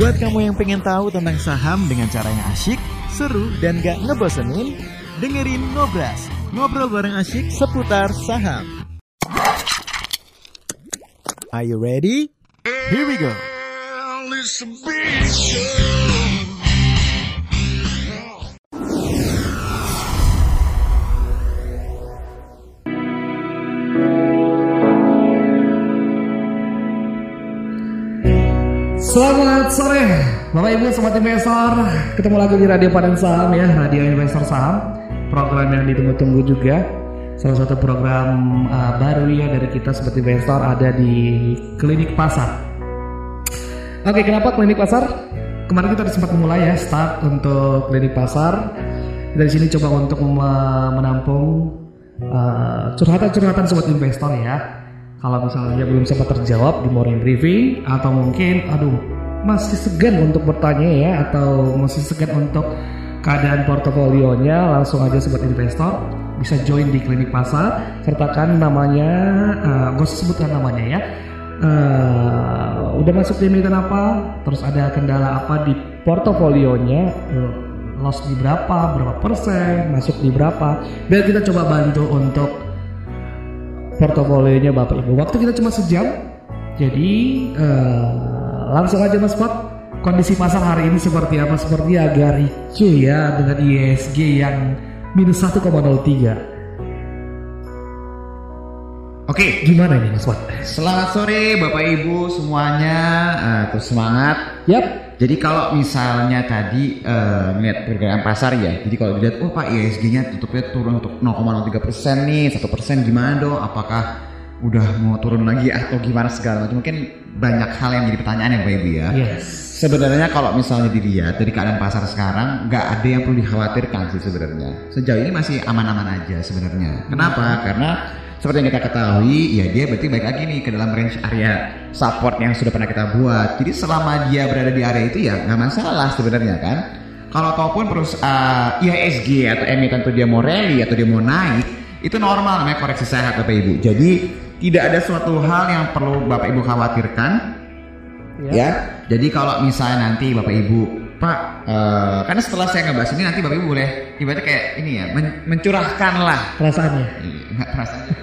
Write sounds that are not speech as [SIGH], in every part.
Buat kamu yang pengen tahu tentang saham dengan cara yang asyik, seru, dan gak ngebosenin, dengerin Ngobras, ngobrol bareng asyik seputar saham. Are you ready? Here we go. Selamat sore Bapak Ibu Sobat Investor. Ketemu lagi di Radio Padan Saham ya Radio Investor Saham. Program yang ditunggu-tunggu juga. Salah satu program uh, baru ya dari kita Sobat Investor ada di Klinik Pasar. Oke kenapa Klinik Pasar? Kemarin kita sempat mulai ya start untuk Klinik Pasar. Kita di sini coba untuk menampung uh, curhatan-curhatan Sobat Investor ya kalau misalnya belum sempat terjawab di morning briefing atau mungkin aduh masih segan untuk bertanya ya atau masih segan untuk keadaan portofolionya langsung aja sobat investor bisa join di klinik pasar sertakan namanya uh, gue sebutkan namanya ya. Uh, udah masuk di emiten apa terus ada kendala apa di portofolionya uh, loss di berapa berapa persen masuk di berapa biar kita coba bantu untuk portofolionya Bapak Ibu. Waktu kita cuma sejam, jadi uh, langsung aja Mas Pak. Kondisi pasar hari ini seperti apa? Seperti agak ricu ya dengan ISG yang minus 1,03. Oke, gimana ini Mas Wat? Selamat sore Bapak Ibu semuanya, uh, terus semangat. Yap. Jadi kalau misalnya tadi uh, ngeliat pergerakan pasar ya, jadi kalau dilihat, oh Pak ISG-nya tutupnya turun untuk 0,03 persen nih, satu persen gimana dong? Apakah udah mau turun lagi atau gimana segala macam? Mungkin banyak hal yang jadi pertanyaan ya Bapak Ibu ya. Yes. Sebenarnya kalau misalnya dilihat dari keadaan pasar sekarang, nggak ada yang perlu dikhawatirkan sih sebenarnya. Sejauh ini masih aman-aman aja sebenarnya. Kenapa? Hmm. Karena seperti yang kita ketahui ya dia berarti baik lagi nih ke dalam range area support yang sudah pernah kita buat jadi selama dia berada di area itu ya nggak masalah sebenarnya kan kalau ataupun perusahaan uh, IHSG atau emiten itu dia mau rally atau dia mau naik itu normal namanya koreksi sehat Bapak Ibu jadi tidak ada suatu hal yang perlu Bapak Ibu khawatirkan ya, ya. jadi kalau misalnya nanti Bapak Ibu Pak, uh, karena setelah saya ngebahas ini nanti Bapak Ibu boleh ibaratnya kayak ini ya, men mencurahkan lah perasaannya. Iya, enggak perasaannya.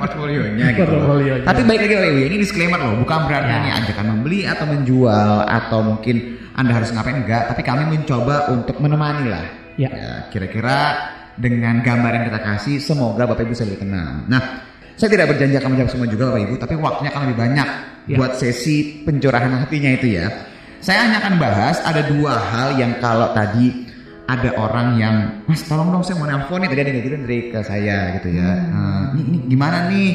Portfolionya gitu. Portfolionya. Tapi baik lagi Bapak Ibu, ini disclaimer loh, bukan berarti ya. ini ajakan membeli atau menjual atau mungkin Anda harus ngapain enggak, tapi kami mencoba untuk menemani lah. Ya. ya kira-kira dengan gambar yang kita kasih semoga Bapak Ibu bisa lebih tenang. Nah, saya tidak berjanji akan menjawab semua juga Bapak Ibu, tapi waktunya akan lebih banyak ya. buat sesi pencurahan hatinya itu ya. Saya hanya akan bahas ada dua hal yang kalau tadi ada orang yang mas tolong dong saya mau nelfon nih tadi ada gitu dari ke saya gitu ya. Hmm. Uh, ini, ini gimana nih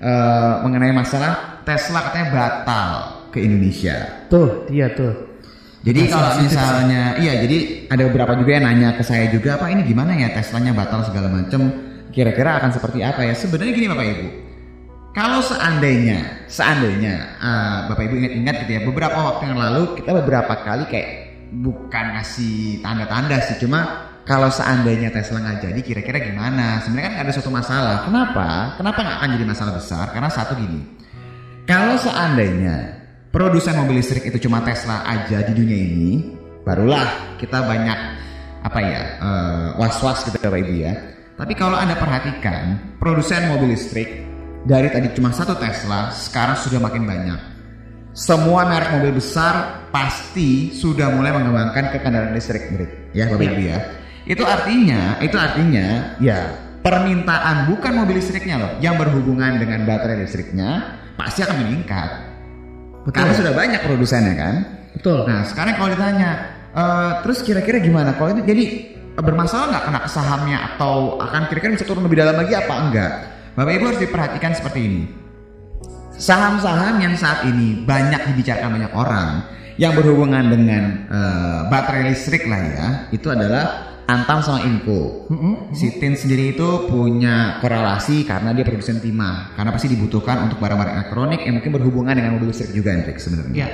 uh, mengenai masalah Tesla katanya batal ke Indonesia. Tuh dia tuh. Jadi kalau misalnya iya jadi ada beberapa juga yang nanya ke saya juga apa ini gimana ya Teslanya batal segala macam kira-kira akan seperti apa ya sebenarnya gini Bapak Ibu kalau seandainya, seandainya uh, Bapak Ibu ingat-ingat gitu ya, beberapa waktu yang lalu kita beberapa kali kayak bukan ngasih tanda-tanda sih, cuma kalau seandainya Tesla nggak jadi, kira-kira gimana? Sebenarnya kan ada suatu masalah. Kenapa? Kenapa nggak akan jadi masalah besar? Karena satu gini, kalau seandainya produsen mobil listrik itu cuma Tesla aja di dunia ini, barulah kita banyak apa ya uh, was-was gitu Bapak Ibu ya. Tapi kalau anda perhatikan, produsen mobil listrik dari tadi cuma satu Tesla, sekarang sudah makin banyak. Semua merek mobil besar pasti sudah mulai mengembangkan ke kendaraan listrik, ya Bapak Ibu ya. Itu artinya, itu artinya ya permintaan bukan mobil listriknya loh, yang berhubungan dengan baterai listriknya pasti akan meningkat. Betul. Karena sudah banyak produsennya kan. Betul. Nah sekarang kalau ditanya, uh, terus kira-kira gimana? Kalau ini jadi bermasalah nggak kena sahamnya atau akan kira-kira bisa turun lebih dalam lagi apa enggak? Bapak Ibu harus diperhatikan seperti ini. Saham-saham yang saat ini banyak dibicarakan banyak orang yang berhubungan dengan uh, baterai listrik lah ya, itu adalah Antam sama Inco. Si Tin sendiri itu punya korelasi karena dia produsen timah, karena pasti dibutuhkan untuk barang-barang elektronik yang mungkin berhubungan dengan mobil listrik juga Hendrik sebenarnya. Yeah.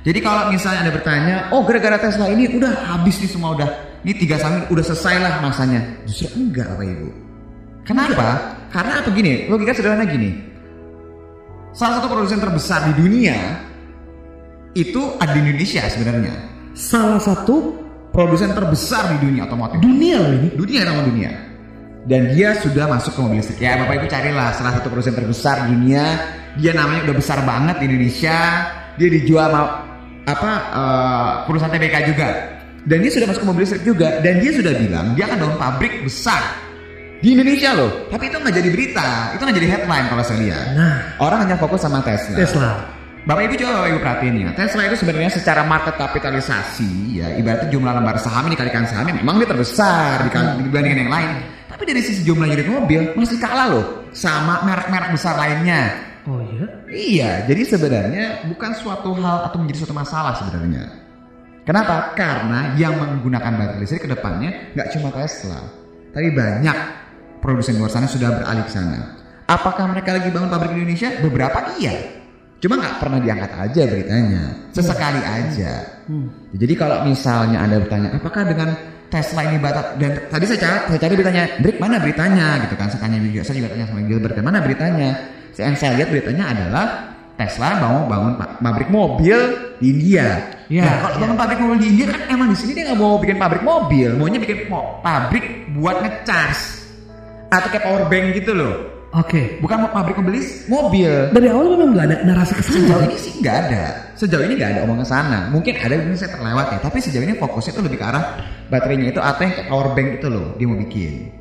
Jadi kalau misalnya ada bertanya, oh gara-gara Tesla ini udah habis nih semua udah, ini tiga saham udah selesai lah masanya. Justru enggak Bapak Ibu. Kenapa? Karena apa gini? Logika sederhana gini. Salah satu produsen terbesar di dunia itu ada di Indonesia sebenarnya. Salah satu Produsen terbesar di dunia otomotif. dunia loh ini. dunia nama dunia dan dia sudah masuk ke mobil listrik ya bapak ibu carilah salah satu perusahaan terbesar di dunia dia namanya udah besar banget di Indonesia dia dijual ma- apa eh, perusahaan TBK juga dan dia sudah masuk ke mobil listrik juga dan dia sudah bilang dia akan bangun pabrik besar di Indonesia loh tapi itu nggak jadi berita itu nggak jadi headline kalau saya lihat Nah, orang hanya fokus sama Tesla Tesla. Bapak Ibu coba Bapak Ibu perhatiin ya, Tesla itu sebenarnya secara market kapitalisasi ya, ibaratnya jumlah lembar saham ini dikalikan sahamnya memang dia terbesar dikali- dibandingkan yang lain. Tapi dari sisi jumlah unit mobil masih kalah loh sama merek-merek besar lainnya. Oh iya. Iya, jadi sebenarnya bukan suatu hal atau menjadi suatu masalah sebenarnya. Kenapa? Karena yang menggunakan baterai listrik ke depannya nggak cuma Tesla, tapi banyak produsen luar sana sudah beralih ke sana. Apakah mereka lagi bangun pabrik di Indonesia? Beberapa iya. Cuma nggak pernah diangkat aja beritanya. Sesekali aja. Jadi kalau misalnya Anda bertanya, apakah dengan Tesla ini batal dan tadi saya cari, saya cari beritanya, Drik mana beritanya gitu kan? Saya tanya juga, saya juga tanya sama Gilbert, mana beritanya? Yang saya lihat beritanya adalah Tesla mau bangun pa- pabrik mobil di India. Iya, Nah, kalau iya. bangun pabrik mobil di India kan emang di sini dia nggak mau bikin pabrik mobil, maunya bikin pabrik buat ngecas atau kayak power bank gitu loh. Oke. Bukan mau pabrik mobil mobil. Dari awal memang nggak ada narasi ke Sejauh ini sih nggak ada. Sejauh ini nggak ada omong ke sana. Mungkin ada mungkin saya terlewat ya. Tapi sejauh ini fokusnya itu lebih ke arah baterainya itu atau yang kayak power bank itu loh dia mau bikin.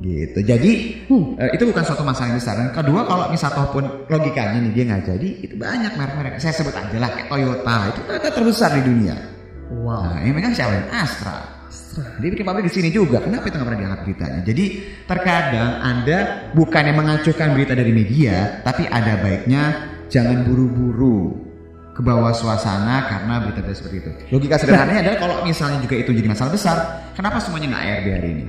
Gitu. Jadi Hmm. eh, itu bukan suatu masalah yang besar. Dan kedua kalau misal toh pun logikanya nih dia nggak jadi, itu banyak merek-merek. Saya sebut aja lah kayak Toyota itu mereka terbesar di dunia. Wow. Nah, yang megang siapa? Astra. Dia bikin pabrik di sini juga. Kenapa itu nggak pernah diangkat beritanya? Jadi terkadang Anda bukan yang mengacuhkan berita dari media, tapi ada baiknya jangan buru-buru ke bawah suasana karena berita-berita seperti itu. Logika sederhananya adalah kalau misalnya juga itu jadi masalah besar, kenapa semuanya nggak ARD hari ini?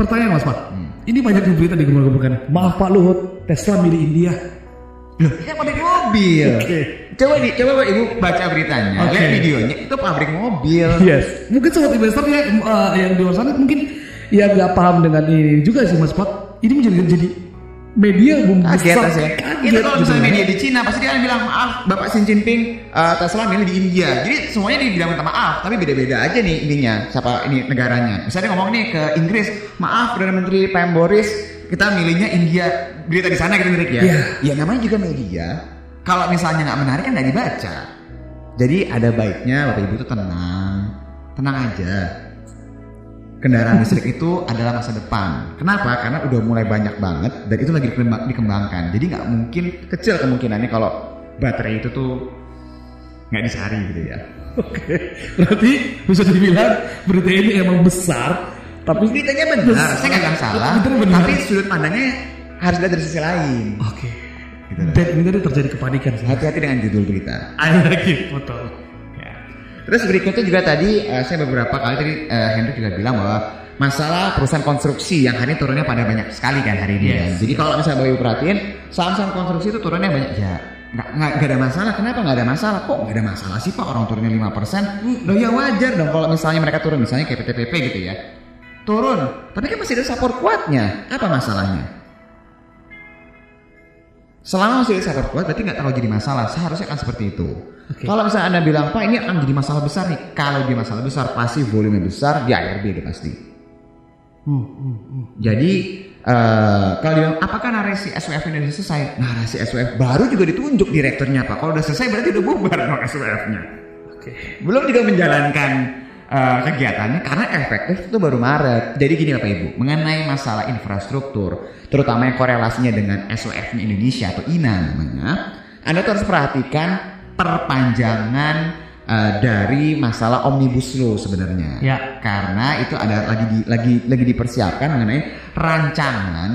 Pertanyaan Mas Pak. Hmm. Ini banyak yang berita digembur-gemburkan. Maaf Pak Luhut, Tesla milih India. Loh, ini pabrik mobil. Oke. Coba di, coba ibu baca beritanya, Oke. lihat videonya, itu pabrik mobil. Yes. Mungkin sobat investor ya eh, yang di luar sana mungkin ya nggak paham dengan ini juga sih Mas Pak. Ini menjadi jadi media bumbu Kaget besar. saya. Kaget Itu kalau misalnya ya. media di Cina pasti dia akan bilang maaf Bapak Xi Jinping uh, Tesla milih di India. Jadi semuanya dibilang minta maaf, tapi beda-beda aja nih ininya siapa ini negaranya. Misalnya dia ngomong nih ke Inggris, maaf Perdana Menteri Pem Boris kita milihnya India berita di sana gitu Drik, ya. Iya. Ya namanya juga media. Kalau misalnya nggak menarik kan nggak dibaca. Jadi ada baiknya Bapak Ibu itu tenang, tenang aja kendaraan listrik itu adalah masa depan. Kenapa? Karena udah mulai banyak banget dan itu lagi dikembang- dikembangkan. Jadi nggak mungkin kecil kemungkinannya kalau baterai itu tuh nggak dicari gitu ya. [LAUGHS] Oke. Berarti bisa dibilang berita ini emang besar tapi Beritanya benar, saya nggak salah. Tapi sudut pandangnya harus lihat dari sisi lain. Oke. Gitu. Dan ini tadi terjadi kepanikan. Hati-hati dengan judul berita. Ada lagi betul. Ya. Terus berikutnya juga tadi eh, saya beberapa kali tadi eh, Hendrik juga bilang bahwa masalah perusahaan konstruksi yang hari ini turunnya pada banyak sekali kan hari ini. Yes. kan. Jadi kalau misalnya Ibu perhatiin saham-saham konstruksi itu turunnya banyak ya. Nggak, nggak, nggak ada masalah. Kenapa nggak ada masalah? Kok nggak ada masalah sih Pak orang turunnya 5%? Loh ya wajar dong kalau misalnya mereka turun misalnya kayak PTPP gitu ya. Turun. Tapi kan masih ada support kuatnya. Apa masalahnya? Selama masih ada support kuat berarti nggak terlalu jadi masalah. Seharusnya akan seperti itu. Oke. Kalau misalnya anda bilang Pak ini akan jadi masalah besar nih. Kalau dia masalah besar pasti volume besar di ARB dia pasti. Hmm, hmm, hmm. Jadi eh kalau dia bilang apakah narasi SWF ini sudah selesai? Narasi SWF baru juga ditunjuk direkturnya Pak. Kalau udah selesai berarti udah bubar dong SWF-nya. Oke. Belum juga menjalankan eh, kegiatannya karena efektif itu baru Maret. Jadi gini Bapak Ibu, mengenai masalah infrastruktur, terutama yang korelasinya dengan SOF-nya Indonesia atau INA namanya, Anda harus perhatikan perpanjangan eh, dari masalah omnibus law sebenarnya. Ya. Karena itu ada lagi di, lagi lagi dipersiapkan mengenai rancangan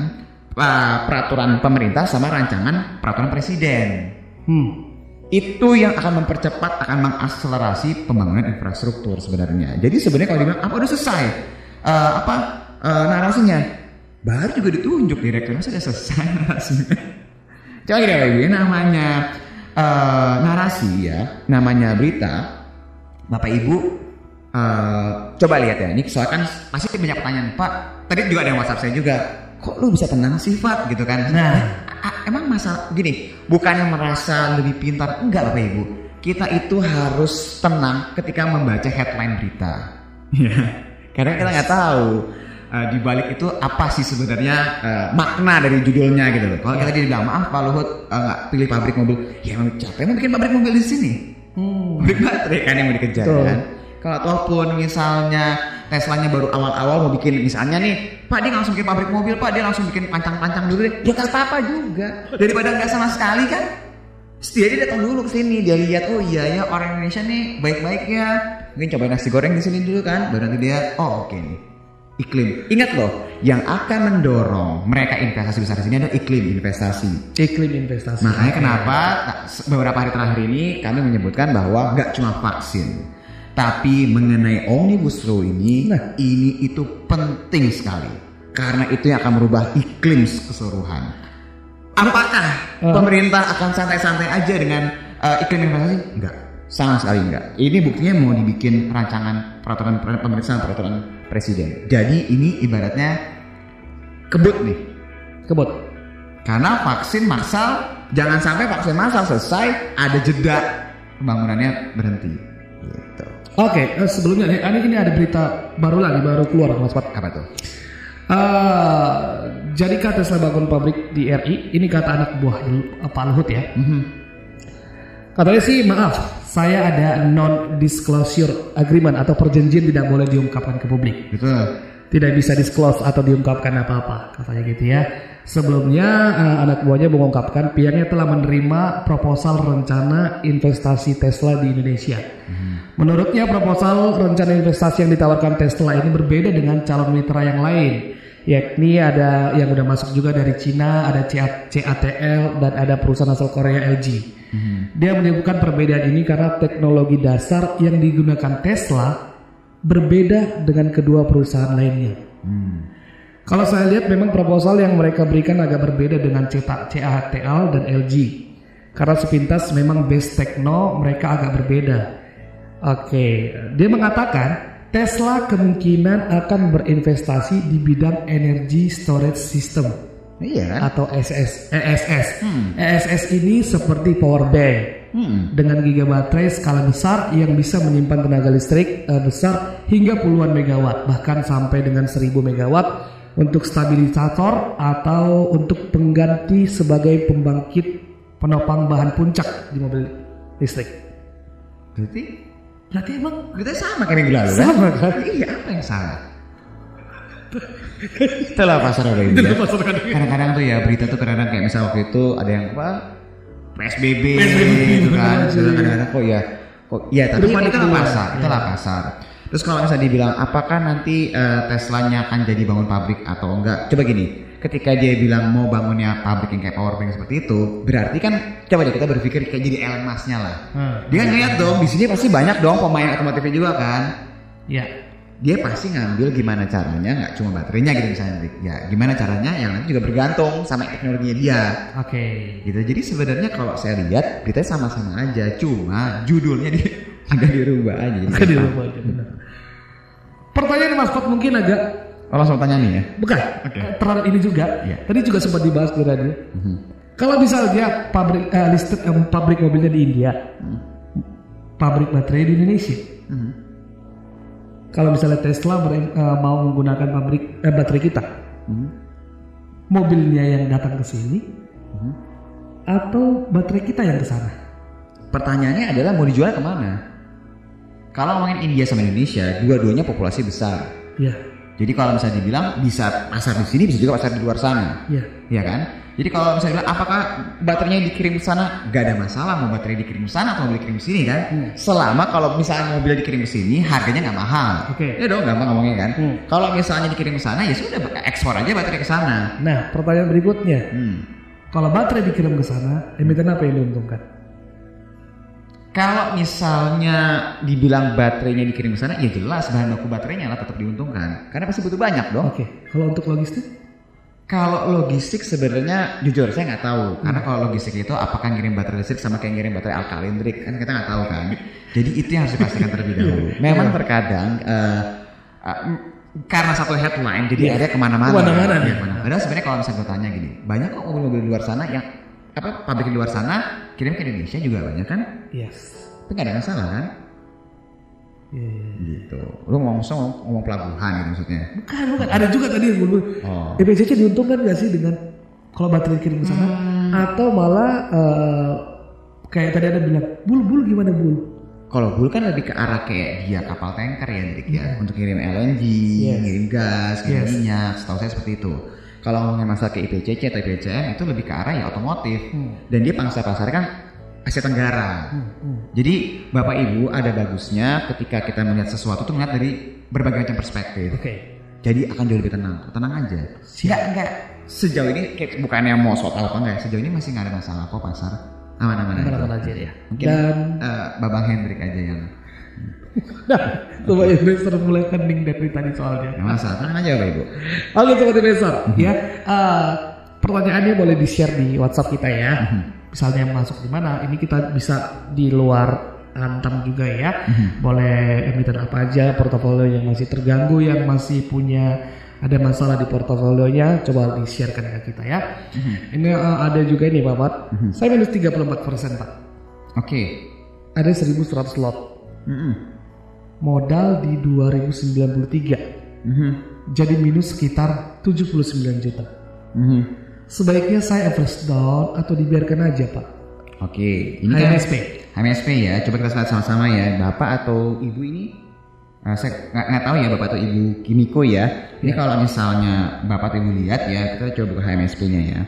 eh, peraturan pemerintah sama rancangan peraturan presiden Hmm. Itu yang akan mempercepat akan mengakselerasi pembangunan infrastruktur sebenarnya. Jadi sebenarnya kalau dibilang apa udah selesai Eh, apa eh, narasinya baru juga ditunjuk direkturnya sudah selesai [LAUGHS] narasinya. Coba Ibu, ini namanya eh, narasi ya, namanya berita. Bapak Ibu eh, coba lihat ya, ini soalnya kan pasti banyak pertanyaan Pak. Tadi juga ada yang WhatsApp saya juga. Kok lu bisa tenang sih Pak gitu kan? Nah. A- emang masalah gini bukannya merasa lebih pintar enggak bapak ibu kita itu harus tenang ketika membaca headline berita. Ya, karena kita nggak tahu uh, di balik itu apa sih sebenarnya uh, makna dari judulnya gitu loh. Kalau kita dibilang maaf Pak Luhut uh, nggak pilih pabrik mobil, ya emang capek mau bikin pabrik mobil di sini. Hmm. Pabrik baterai kan yang mau dikejar kan. Kalau ataupun misalnya Teslanya baru awal-awal mau bikin misalnya nih, Pak dia langsung bikin pabrik mobil, Pak dia langsung bikin pancang-pancang dulu deh. Ya nggak apa-apa juga. Daripada nggak sama sekali kan. Dia datang dulu ke sini, dia lihat oh iya ya orang Indonesia nih baik-baik ya. Mungkin cobain nasi goreng di sini dulu kan, baru nanti dia oh oke nih. Iklim. Ingat loh, yang akan mendorong mereka investasi besar di sini adalah iklim investasi. Iklim investasi. Makanya kenapa nah, beberapa hari terakhir ini kami menyebutkan bahwa nggak cuma vaksin, tapi mengenai omnibus law ini, Nah. ini itu penting sekali karena itu yang akan merubah iklim keseluruhan. Apakah Uh. pemerintah akan santai-santai aja dengan uh, iklim investasi? Enggak, sama sekali enggak. Ini buktinya mau dibikin rancangan peraturan pemerintahan peraturan presiden. Jadi ini ibaratnya kebut nih. Kebot. Karena vaksin massal, jangan sampai vaksin massal selesai, ada jeda pembangunannya berhenti. Gitu. Oke, eh, sebelumnya nih, ini ini ada berita baru lagi baru keluar Mas Pat. Apa tuh? Eh, jadikah Tesla bangun pabrik di RI? Ini kata anak buah eh, Pak Luhut ya. Mhm. Katanya sih maaf, saya ada non disclosure agreement atau perjanjian tidak boleh diungkapkan ke publik. Betul. Tidak bisa disclose atau diungkapkan apa-apa, katanya gitu ya. Sebelumnya eh, anak buahnya mengungkapkan pihaknya telah menerima proposal rencana investasi Tesla di Indonesia. Menurutnya proposal rencana investasi yang ditawarkan Tesla ini berbeda dengan calon mitra yang lain, yakni ada yang udah masuk juga dari Cina, ada CA CATL dan ada perusahaan asal Korea LG. Dia menyebutkan perbedaan ini karena teknologi dasar yang digunakan Tesla berbeda dengan kedua perusahaan lainnya. Kalau saya lihat memang proposal yang mereka berikan agak berbeda dengan CTA CATL dan LG. Karena sepintas memang base techno mereka agak berbeda. Oke, dia mengatakan Tesla kemungkinan akan berinvestasi di bidang energy storage system Iya kan? atau SS, ESS. ESS ini seperti power bank Hmm. dengan giga baterai skala besar yang bisa menyimpan tenaga listrik eh, besar hingga puluhan megawatt bahkan sampai dengan 1000 megawatt untuk stabilisator atau untuk pengganti sebagai pembangkit penopang bahan puncak di mobil listrik. Berarti Berarti emang kita sama kayak minggu lalu kan? sama kan? Iya, apa yang salah? Itulah pasar ada ini. ya. Kadang-kadang tuh ya berita tuh kadang-kadang kayak misal waktu itu ada yang apa PSBB, gitu kan. Kadang-kadang kok ya kok ya tapi Udah itu itulah duluan. pasar, Ya. itulah pasar. Terus kalau misalnya dibilang apakah nanti eh, Teslanya akan jadi bangun pabrik atau enggak? Coba gini, ketika dia bilang mau bangunnya pabrik yang kayak power bank seperti itu, berarti kan coba deh kita berpikir kayak jadi Elon Musk-nya lah. Hmm. Dia kan ngeliat dong di sini pasti banyak dong pemain otomotifnya juga kan Ya. dia pasti ngambil gimana caranya nggak cuma baterainya gitu misalnya ya gimana caranya yang nanti juga bergantung sama teknologinya dia Oke. gitu jadi sebenarnya kalau saya lihat beritanya sama-sama aja cuma judulnya di, [LAUGHS] agak dirubah aja jadi Kan di rumah aja benar. Pertanyaan Mas Pat mungkin agak oh, langsung tanya nih ya bukan Oke. terhadap ini juga. Iya. Tadi juga sempat dibahas di radio. Kalau misalnya pabrik eh, listrik eh, pabrik mobilnya di India, pabrik baterai di Indonesia. Mhm. Kalau misalnya Tesla eh, mau menggunakan pabrik eh, baterai kita, Mhm. mobilnya yang datang ke sini, atau baterai kita yang ke sana? pertanyaannya adalah mau dijual ke mana kalau ngomongin India sama Indonesia dua-duanya populasi besar Ya, jadi kalau misalnya dibilang bisa pasar di sini bisa juga pasar di luar sana ya. Iya kan? Jadi kalau misalnya bilang apakah baterainya dikirim ke sana, gak ada masalah mau baterai dikirim ke sana atau mau dikirim ke sini kan? Hmm. Selama kalau misalnya mobilnya dikirim ke sini, harganya nggak mahal. Oke. Ya dong, gampang ngomongnya kan. Hmm. Kalau misalnya dikirim ke sana, ya sudah ekspor aja baterai ke sana. Nah, pertanyaan berikutnya, Hmm. kalau baterai dikirim ke sana, emiten apa yang diuntungkan? Kalau misalnya dibilang baterainya dikirim ke sana, ya jelas bahan baku baterainya lah tetap diuntungkan. Karena pasti butuh banyak dong. Oke, kalau untuk logistik? Kalau logistik sebenarnya jujur saya nggak tahu karena kalau logistik itu apakah ngirim baterai listrik sama kayak ngirim baterai alkalin trik kan kita nggak tahu kan. Jadi itu yang harus dipastikan terlebih dahulu. Memang terkadang eh, eh, m- karena satu headline jadi Iya. ada ke mana-mana. Ke mana-mana Iya, ke mana. Padahal sebenarnya kalau misalnya gue tanya gini, banyak kok mobil-mobil di luar sana yang apa pabrik di luar sana kirim ke Indonesia juga banyak kan? Yes. Tapi nggak ada masalah kan? Iya, iya. Gitu. Lu ngomong ngomong, ngomong pelabuhan gitu maksudnya. Bukan, bukan. Ada juga tadi yang bulu. Oh. EPCC diuntungkan gak sih dengan kalau baterai kirim ke sana? Atau malah eh, kayak tadi ada bilang, bul bul gimana bul? Kalau Bull kan lebih ke arah kayak dia kapal tanker ya, Dik ya, untuk kirim LNG, Yes. kirim gas, kirim Yes. minyak. Setahu saya seperti itu. Kalau ngomongin masalah ke IPCC atau IPCM itu lebih ke arah ya otomotif. Dan dia pangsa pasar kan Asia Tenggara. Jadi Bapak Ibu ada bagusnya ketika kita melihat sesuatu tuh melihat dari berbagai macam perspektif. Oke. Jadi akan jauh lebih tenang. Tenang aja. Enggak, enggak. Sejauh ini kayak bukannya mau soal apa enggak, ya, sejauh ini masih nggak ada masalah kok pasar. Aman-aman aja. Aman-aman aja ya. Mungkin Dan eh, Babang Hendrik aja yang coba investor mulai hening dari tadi soalnya. nggak masalah. Tenang aja Bapak Ibu. Oke sobat investor, ya eh, pertanyaannya boleh di share di WhatsApp kita ya. Misalnya masuk di mana, ini kita bisa di luar antam juga ya. Boleh emiten apa aja, portofolio yang masih terganggu, yang masih punya ada masalah di portofolionya, coba di sharekan ke kita ya. Ini eh, ada juga nih Pak Pat, saya minus 34% Pak. Oke. Ada 1100 lot, Mm-mm. Modal di 2093. Mhm. Jadi minus sekitar 79 juta. Mhm. Sebaiknya saya average down atau dibiarkan aja pak. Oke, ini kan HMSP. HMSP ya. Coba kita lihat sama-sama ya, bapak atau ibu ini. eh, saya nggak nggak tahu ya bapak atau ibu Kimiko ya. Ini kalau misalnya bapak atau ibu lihat ya, kita coba buka HMSP-nya ya.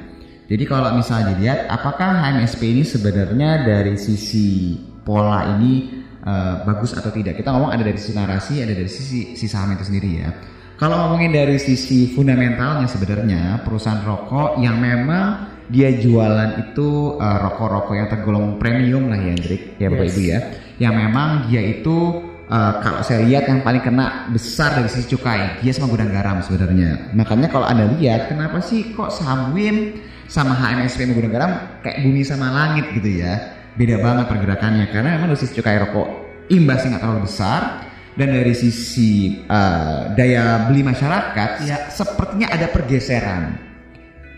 Jadi kalau misalnya dilihat, apakah HMSP ini sebenarnya dari sisi pola ini eh, bagus atau tidak? Kita ngomong ada dari sisi narasi, ada dari sisi si saham itu sendiri ya. Kalau ngomongin dari sisi fundamentalnya sebenarnya perusahaan rokok yang memang dia jualan itu uh, rokok-rokok yang tergolong premium lah ya Hendrik ya Bapak Yes. Ibu ya yang memang dia itu uh, kalau saya lihat yang paling kena besar dari sisi cukai dia sama gudang garam sebenarnya makanya kalau anda lihat kenapa sih kok saham WIM sama HMSP sama gudang garam kayak bumi sama langit gitu ya beda banget pergerakannya karena memang dari sisi cukai rokok imbasnya nggak terlalu besar dan dari sisi uh, daya beli masyarakat Ya. sepertinya ada pergeseran.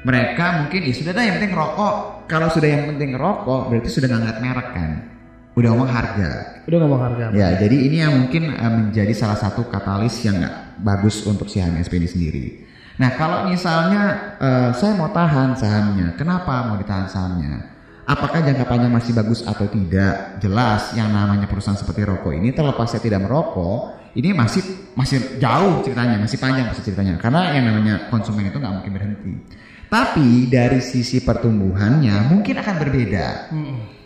Mereka mungkin ya sudah dah yang penting rokok. Kalau sudah yang penting rokok berarti sudah nggak ngeliat merek kan? Udah ngomong harga. Udah ngomong harga. ya jadi ini yang mungkin eh, menjadi salah satu katalis yang nggak bagus untuk si HMSP ini sendiri. Nah kalau misalnya eh, saya mau tahan sahamnya kenapa mau ditahan sahamnya apakah jangka panjang masih bagus atau tidak? Jelas yang namanya perusahaan seperti rokok ini terlepas saya tidak merokok ini masih masih jauh ceritanya masih panjang pasti ceritanya. Karena yang namanya konsumen itu nggak mungkin berhenti. Tapi dari sisi pertumbuhannya mungkin akan berbeda.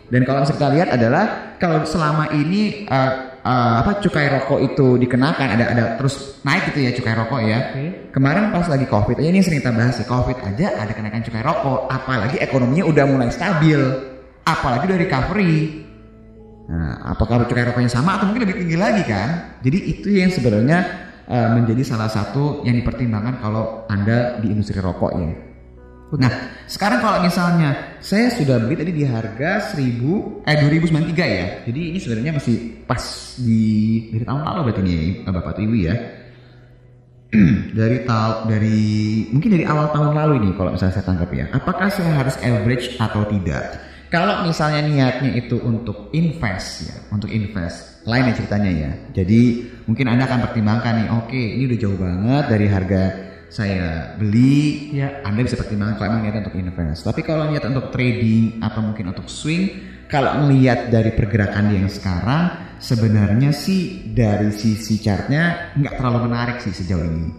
Dan kalau kita lihat adalah kalau selama ini eh, eh, apa cukai rokok itu dikenakan ada ada terus naik gitu ya cukai rokok ya. Oke. Kemarin pas lagi covid aja ini yang sering kita bahas ya covid aja ada kenaikan cukai rokok, apalagi ekonominya udah mulai stabil, apalagi udah recovery. Nah, apakah cukai rokoknya sama atau mungkin lebih tinggi lagi kan? Jadi itu yang sebenarnya eh, menjadi salah satu yang dipertimbangkan kalau anda di industri rokok ya. Nah, sekarang kalau misalnya saya sudah beli tadi di harga 1000 eh 2093 ya. Jadi ini sebenarnya masih pas di dari tahun lalu berarti nih ya, Bapak atau Ibu ya. [CLEARS THROAT] dari tahun dari mungkin dari awal tahun lalu ini kalau misalnya saya tangkap ya. Apakah saya harus average atau tidak? Kalau misalnya niatnya itu untuk invest ya, untuk invest, lain ya ceritanya ya. Jadi mungkin Anda akan pertimbangkan nih, oke ini udah jauh banget dari harga saya beli, Ya. Anda bisa pertimbangkan kalau emang niatnya untuk invest. Tapi kalau niat untuk trading atau mungkin untuk swing, kalau melihat dari pergerakan yang sekarang, sebenarnya sih dari sisi chartnya nggak terlalu menarik sih sejauh ini.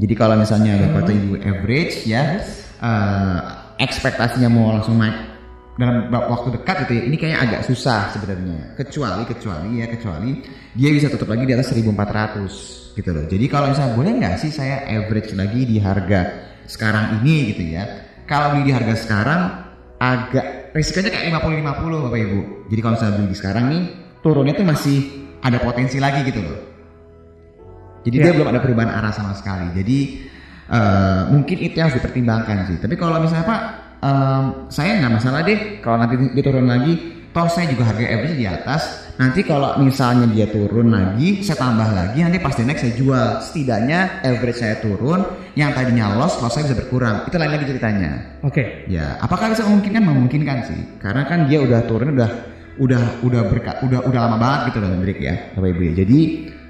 Jadi kalau misalnya bapak atau ibu average ya, eh, ekspektasinya mau langsung naik dalam waktu dekat gitu ya, ini kayaknya agak susah sebenarnya. Kecuali kecuali ya kecuali dia bisa tutup lagi di atas 1400 gitu loh. Jadi kalau misalnya boleh nggak sih saya average lagi di harga sekarang ini gitu ya. Kalau beli di harga sekarang agak risikonya kayak 50-50 Bapak Ibu. Jadi kalau misalnya beli di sekarang nih turunnya tuh masih ada potensi lagi gitu loh. Jadi Ya. dia belum ada perubahan arah sama sekali. Jadi eh, mungkin itu yang harus dipertimbangkan sih. Tapi kalau misalnya Pak, em, saya nggak masalah deh kalau nanti dia turun lagi. Toh saya juga harga average di atas. Nanti kalau misalnya dia turun lagi, saya tambah lagi. Nanti pas the next saya jual. Setidaknya average saya turun. Yang tadinya loss, loss saya bisa berkurang. Itu lain lagi ceritanya. Oke. Ya, apakah bisa memungkinkan? Memungkinkan sih. Karena kan dia udah turun udah udah udah berkat udah udah lama banget gitu loh Hendrik ya Bapak Ibu ya. Jadi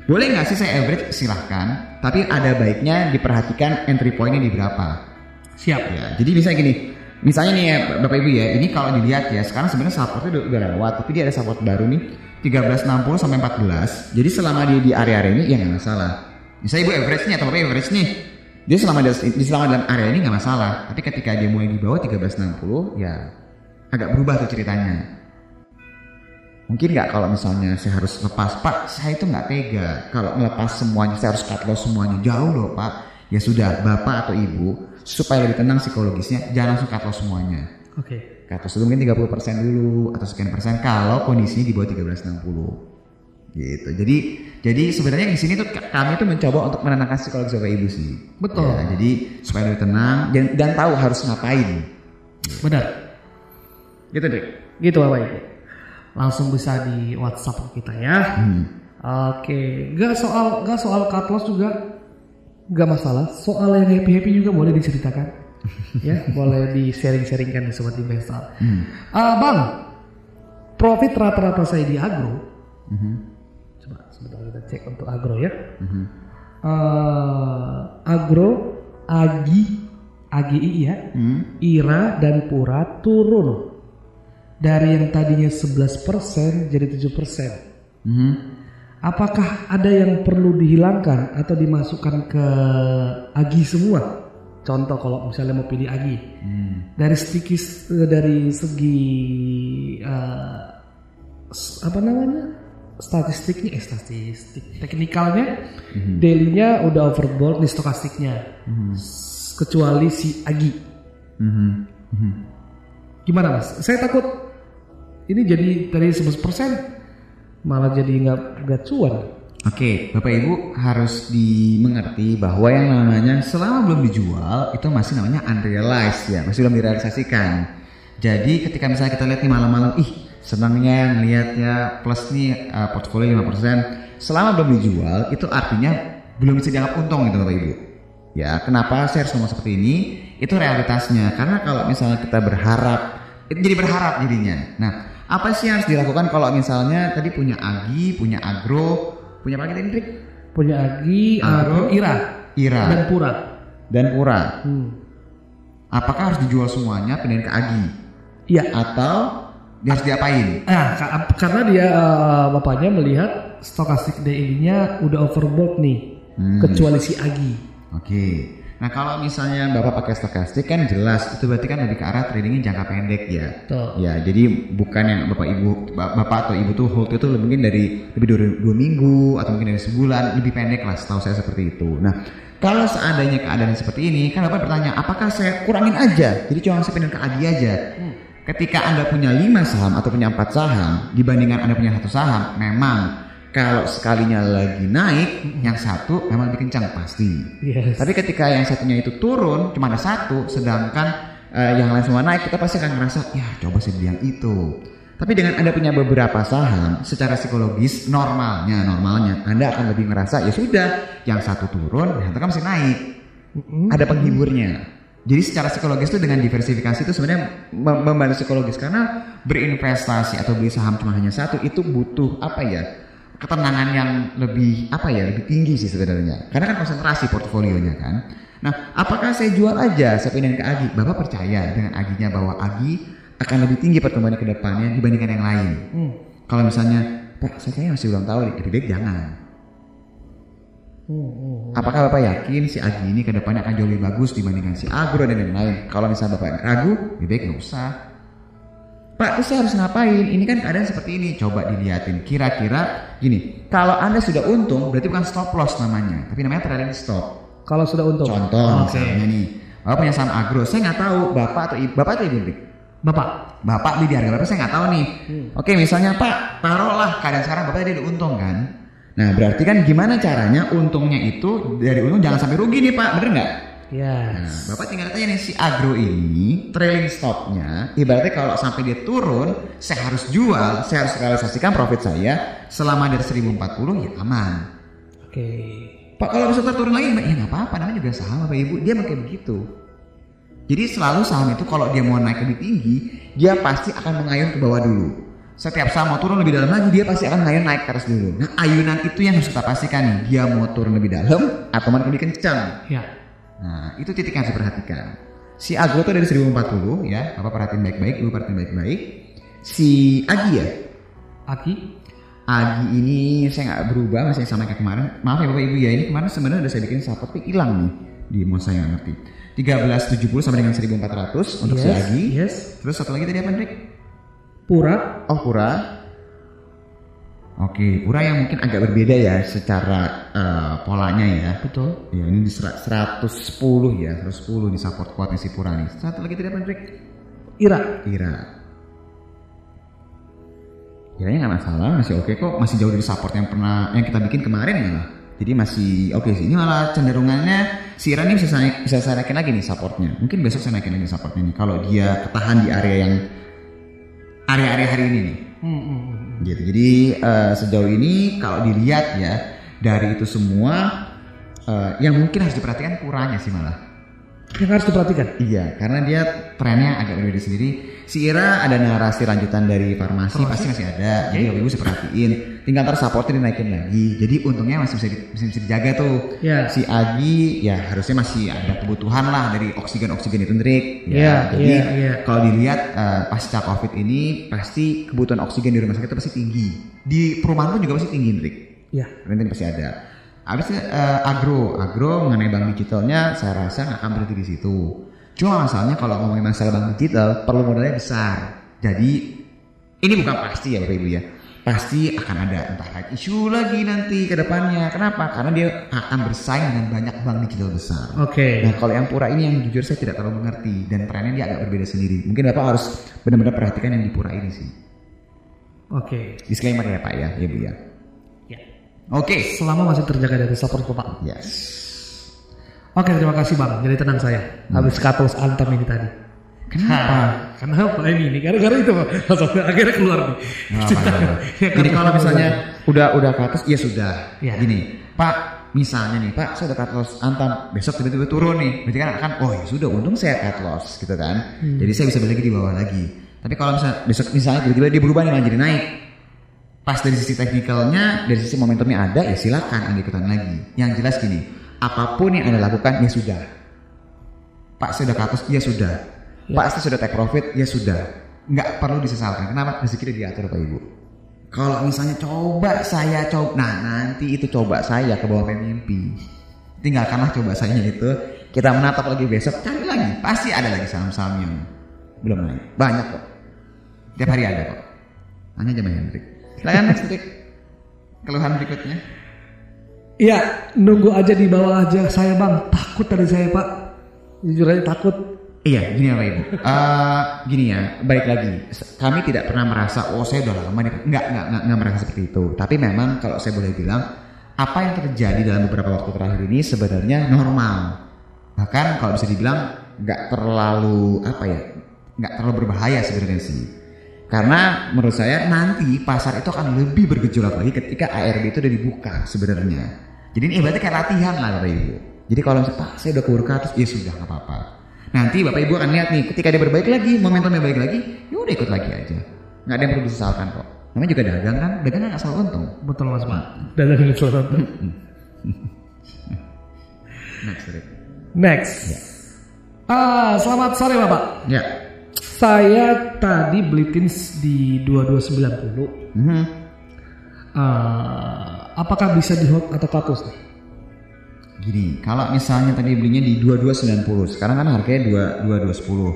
boleh nggak sih saya average silahkan, tapi ada baiknya diperhatikan entry pointnya di berapa. Siap. Ya, jadi misalnya gini, misalnya nih ya Bapak Ibu ya, ini kalau dilihat ya sekarang sebenarnya supportnya udah, udah lewat, tapi dia ada support baru nih 1360 sampai 14. Jadi selama dia di area-area ini ya nggak masalah. Misalnya Ibu average nih atau Bapak average nih, dia selama di, selama dalam area ini nggak masalah. Tapi ketika dia mulai di bawah 1360 ya agak berubah tuh ceritanya. Mungkin nggak kalau misalnya saya harus lepas, Pak, saya itu nggak tega. Kalau ngelepas semuanya, saya harus cut loss semuanya. Jauh loh, Pak. Ya sudah, Bapak atau Ibu, supaya lebih tenang psikologisnya, jangan langsung cut loss semuanya. Oke. Cut loss dulu mungkin 30% dulu, atau sekian persen kalau kondisinya di bawah 1360. Gitu. Jadi jadi sebenarnya di sini tuh kami tuh mencoba untuk menenangkan psikologis Bapak Ibu sih. Betul. Ya, jadi supaya lebih tenang dan, dan tahu harus ngapain. Benar. Gitu, Dek. Gitu Bapak Ibu. Langsung bisa di WhatsApp kita ya. Hmm. Oke, nggak soal nggak soal cut loss juga nggak masalah. Soal yang happy happy juga boleh diceritakan, [LAUGHS] ya boleh di sharing sharingkan di sobat investor. Ah, bang, profit rata-rata saya di agro. Coba sebentar kita cek untuk agro ya. Ah, agro, agi, agi ya, ira dan pura turun dari yang tadinya 11% jadi 7%. Mhm. Apakah ada yang perlu dihilangkan atau dimasukkan ke agi semua? Contoh kalau misalnya mau pilih agi. Dari segi dari segi s- apa namanya? statistiknya eh statistik teknikalnya daily-nya udah overbought di stokastiknya S- kecuali si agi Mhm. Mhm. gimana mas saya takut ini jadi dari 11% malah jadi nggak nggak cuan Oke, Bapak Ibu harus dimengerti bahwa yang namanya selama belum dijual itu masih namanya unrealized ya, masih belum direalisasikan. Jadi ketika misalnya kita lihat nih malam-malam, ih senangnya ngelihatnya plus nih uh, portfolio 5%, selama belum dijual itu artinya belum bisa dianggap untung gitu Bapak Ibu. Ya, kenapa saya harus ngomong seperti ini? Itu realitasnya. Karena kalau misalnya kita berharap, itu jadi berharap jadinya. Nah, apa sih yang harus dilakukan kalau misalnya tadi punya agi, punya agro, punya apa lagi tadi, punya agi Agro, ira Ira, dan pura dan pura. Hmm. Apakah harus dijual semuanya pindahin ke agi? iya Atau dia harus diapain? Nah, ka- karena dia eh, bapaknya melihat stokastik daily-nya udah overbought nih, Hmm. kecuali si Agi. Oke. Nah kalau misalnya bapak pakai stokastik kan jelas itu berarti kan lebih ke arah tradingnya jangka pendek ya. Betul. Ya jadi bukan yang bapak ibu ba- bapak atau ibu tuh hold itu mungkin dari lebih dari dua minggu atau mungkin dari sebulan lebih pendek lah setahu saya seperti itu. Nah kalau seandainya keadaan seperti ini kan bapak bertanya apakah saya kurangin aja jadi cuma saya pindah ke adi aja. Ketika anda punya 5 saham atau punya empat saham dibandingkan anda punya satu saham memang kalau sekalinya lagi naik yang satu memang lebih kencang pasti. Yes. Tapi ketika yang satunya itu turun, cuma ada satu, sedangkan eh, yang lain semua naik, kita pasti akan ngerasa, ya coba beli yang itu. Tapi dengan Anda punya beberapa saham, secara psikologis normalnya, normalnya, Anda akan lebih ngerasa, ya sudah, yang satu turun, yang satu kan masih naik. Ada penghiburnya. Jadi secara psikologis itu dengan diversifikasi itu sebenarnya mem- membantu psikologis karena berinvestasi atau beli saham cuma hanya satu itu butuh apa ya ketenangan yang lebih apa ya lebih tinggi sih sebenarnya. Karena kan konsentrasi portofolionya kan. Nah apakah saya jual aja saya pindahin ke Agi? Bapak percaya dengan Aginya bahwa Agi akan lebih tinggi pertumbuhannya ke depannya dibandingkan yang lain? Hmm. kalau misalnya pak saya kayaknya masih belum tahu lebih baik jangan. Hmm, hmm. apakah bapak yakin si Agi ini ke depannya akan jauh lebih bagus dibandingkan si Agro dan lain-lain kalau misalnya bapak ragu lebih baik nggak usah Pak, terus saya harus ngapain? Ini kan keadaan seperti ini. Coba dilihatin. Kira-kira gini, kalau Anda sudah untung, berarti bukan stop loss namanya, tapi namanya trailing stop. Kalau sudah untung. Contoh Oke. misalnya nih, Bapak punya saham agro, saya nggak tahu Bapak atau Ibu, Bapak atau Ibu? Bapak. Bapak beli di harga berapa saya nggak tahu nih. Oke, misalnya Pak, taruhlah keadaan sekarang Bapak tadi udah untung kan? Nah, berarti kan gimana caranya untungnya itu dari untung jangan sampai rugi nih Pak, bener nggak? Nah, Yes. Bapak tinggal tanya nih si agro ini trailing stopnya ibaratnya kalau sampai dia turun saya harus jual saya harus realisasikan profit saya selama dari 1040 ya aman Oke. Pak kalau bisa turun lagi ya nggak apa-apa namanya juga saham Bapak Ibu dia pakai begitu jadi selalu saham itu kalau dia mau naik lebih tinggi dia pasti akan mengayun ke bawah dulu setiap saham mau turun lebih dalam lagi dia pasti akan ngayun naik atas dulu. Nah ayunan itu yang harus kita pastikan nih dia mau turun lebih dalam atau mau lebih kencang. Ya. Nah itu titik yang harus diperhatikan. Si agro tuh dari 1040 ya, apa perhatiin baik-baik, ibu perhatiin baik-baik. Si Agi ya, Aki. Agi ini saya nggak berubah masih sama kayak kemarin. Maaf ya bapak ibu ya ini kemarin sebenarnya udah saya bikin support tapi hilang nih di mau saya ngerti. 1370 sama dengan 1400 untuk si yes. Agi. Yes. Terus satu lagi tadi apa Hendrik? Pura. Oh Pura. Oke, Pura yang mungkin agak berbeda ya secara eh, polanya ya. Betul. Ya ini di sera- 110 ya, 110 di support kuatnya si Pura nih. Satu lagi tadi apa Hendrik? Ira. Kira. Kiranya nggak masalah, masih oke kok, masih jauh dari support yang pernah yang kita bikin kemarin ya lah. Jadi masih oke sih. Ini malah cenderungannya si Ira ini bisa saya, bisa saya naikin lagi nih supportnya. Mungkin besok saya naikin lagi supportnya nih. Kalau dia ketahan di area yang area-area hari ini nih. Hmm, hmm, hmm. Gitu. Jadi eh, sejauh ini kalau dilihat ya dari itu semua eh, yang mungkin harus diperhatikan kurangnya sih malah. Yang harus diperhatikan. Iya, karena dia trennya agak berbeda sendiri. Si Ira ada narasi lanjutan dari farmasi, pasti masih ada. Jadi Bapak Ibu bisa perhatiin. Tinggal ntar supportnya dinaikin lagi. Jadi untungnya masih bisa, di- bisa, bisa dijaga tuh. Ya. Si Agi ya harusnya masih ada kebutuhan lah dari oksigen-oksigen itu Ndrik. Iya, jadi iya, iya. kalau dilihat eh, pasca COVID ini pasti kebutuhan oksigen di rumah sakit itu pasti tinggi. Di perumahan pun juga pasti tinggi Ndrik. Ya. Nanti pasti ada. Habis eh, agro, agro mengenai bank digitalnya saya rasa nggak akan berhenti di situ. Cuma masalahnya kalau ngomongin masalah bank digital perlu modalnya besar. Jadi ini bukan pasti ya Bapak Ibu ya. Pasti akan ada entah right isu lagi nanti ke depannya. Kenapa? Karena dia akan bersaing dengan banyak bank digital besar. Oke. Nah kalau yang pura ini yang jujur saya tidak terlalu mengerti dan trennya dia agak berbeda sendiri. Mungkin Bapak harus benar-benar perhatikan yang di pura ini sih. Oke. Disclaimer ya Pak ya, ya Bu ya. Ya. Oke. Selama masih terjaga dari support Pak. Yes. Oke, terima kasih Bang. Jadi tenang saya. Habis katos antam ini tadi. Kenapa? Kenapa ini? Ini gara-gara itu. Sampai [LAUGHS] akhirnya keluar nih. Nggak apa-apa. [LAUGHS] Jadi kalau misalnya udah udah ke atas, ya sudah. Ya. Gini, Pak, misalnya nih, Pak, saya udah cut loss antam, besok tiba-tiba turun nih, berarti kan akan, oh ya sudah, untung saya cut loss, gitu kan. Jadi saya bisa beli lagi di bawah lagi. Tapi kalau misalnya besok misalnya tiba-tiba dia berubah nih jadi naik, pas dari sisi teknikalnya, dari sisi momentumnya ada, ya silakan anda ikutan lagi. Yang jelas gini, apa pun yang anda lakukan, ya sudah. Pak saya sudah ke atas, ya sudah. Pak saya sudah take profit, ya sudah. Nggak perlu disesalkan. Kenapa? Rezeki diatur Pak Ibu. Kalau misalnya coba saya coba, nah nanti itu coba saya ke bawah mimpi. Tinggalkanlah coba saya itu. Kita menatap lagi besok, cari lagi. Pasti ada lagi saham-saham yang belum naik. Banyak kok. Tiap hari ada kok. Hanya aja Hendrik. Silakan next Hendrik. Keluhan berikutnya. Iya, nunggu aja di bawah aja saya Bang. Takut tadi saya Pak. Jujur aja takut. Iya, gini ya Pak Ibu. Eh, gini ya, balik lagi. Kami tidak pernah merasa, oh saya udah lama nih. Enggak, enggak, enggak, enggak merasa seperti itu. Tapi memang kalau saya boleh bilang, apa yang terjadi dalam beberapa waktu terakhir ini sebenarnya normal. Bahkan kalau bisa dibilang, enggak terlalu, apa ya, enggak terlalu berbahaya sebenarnya sih. Karena menurut saya nanti pasar itu akan lebih bergejolak lagi ketika ARB itu udah dibuka sebenarnya. Jadi ini ibaratnya kayak latihan lah Bapak Ibu. Jadi kalau misalnya Pak saya udah keburu ke atas, ya sudah nggak apa-apa. Nanti Bapak Ibu akan lihat nih ketika dia berbaik lagi, momentumnya baik lagi, ya udah ikut lagi aja. Nggak ada yang perlu disesalkan kok. Namanya juga dagang kan, dagang kan nggak selalu untung. Betul Mas Pak. Dan dari selatan. Next, Rick. Next. Ah, selamat sore Bapak. Ya. Saya tadi beli tins di 2290. Mhm. Ah, apakah bisa di hold atau katus? Gini, kalau misalnya tadi belinya di 2290, sekarang kan harganya 2 2210.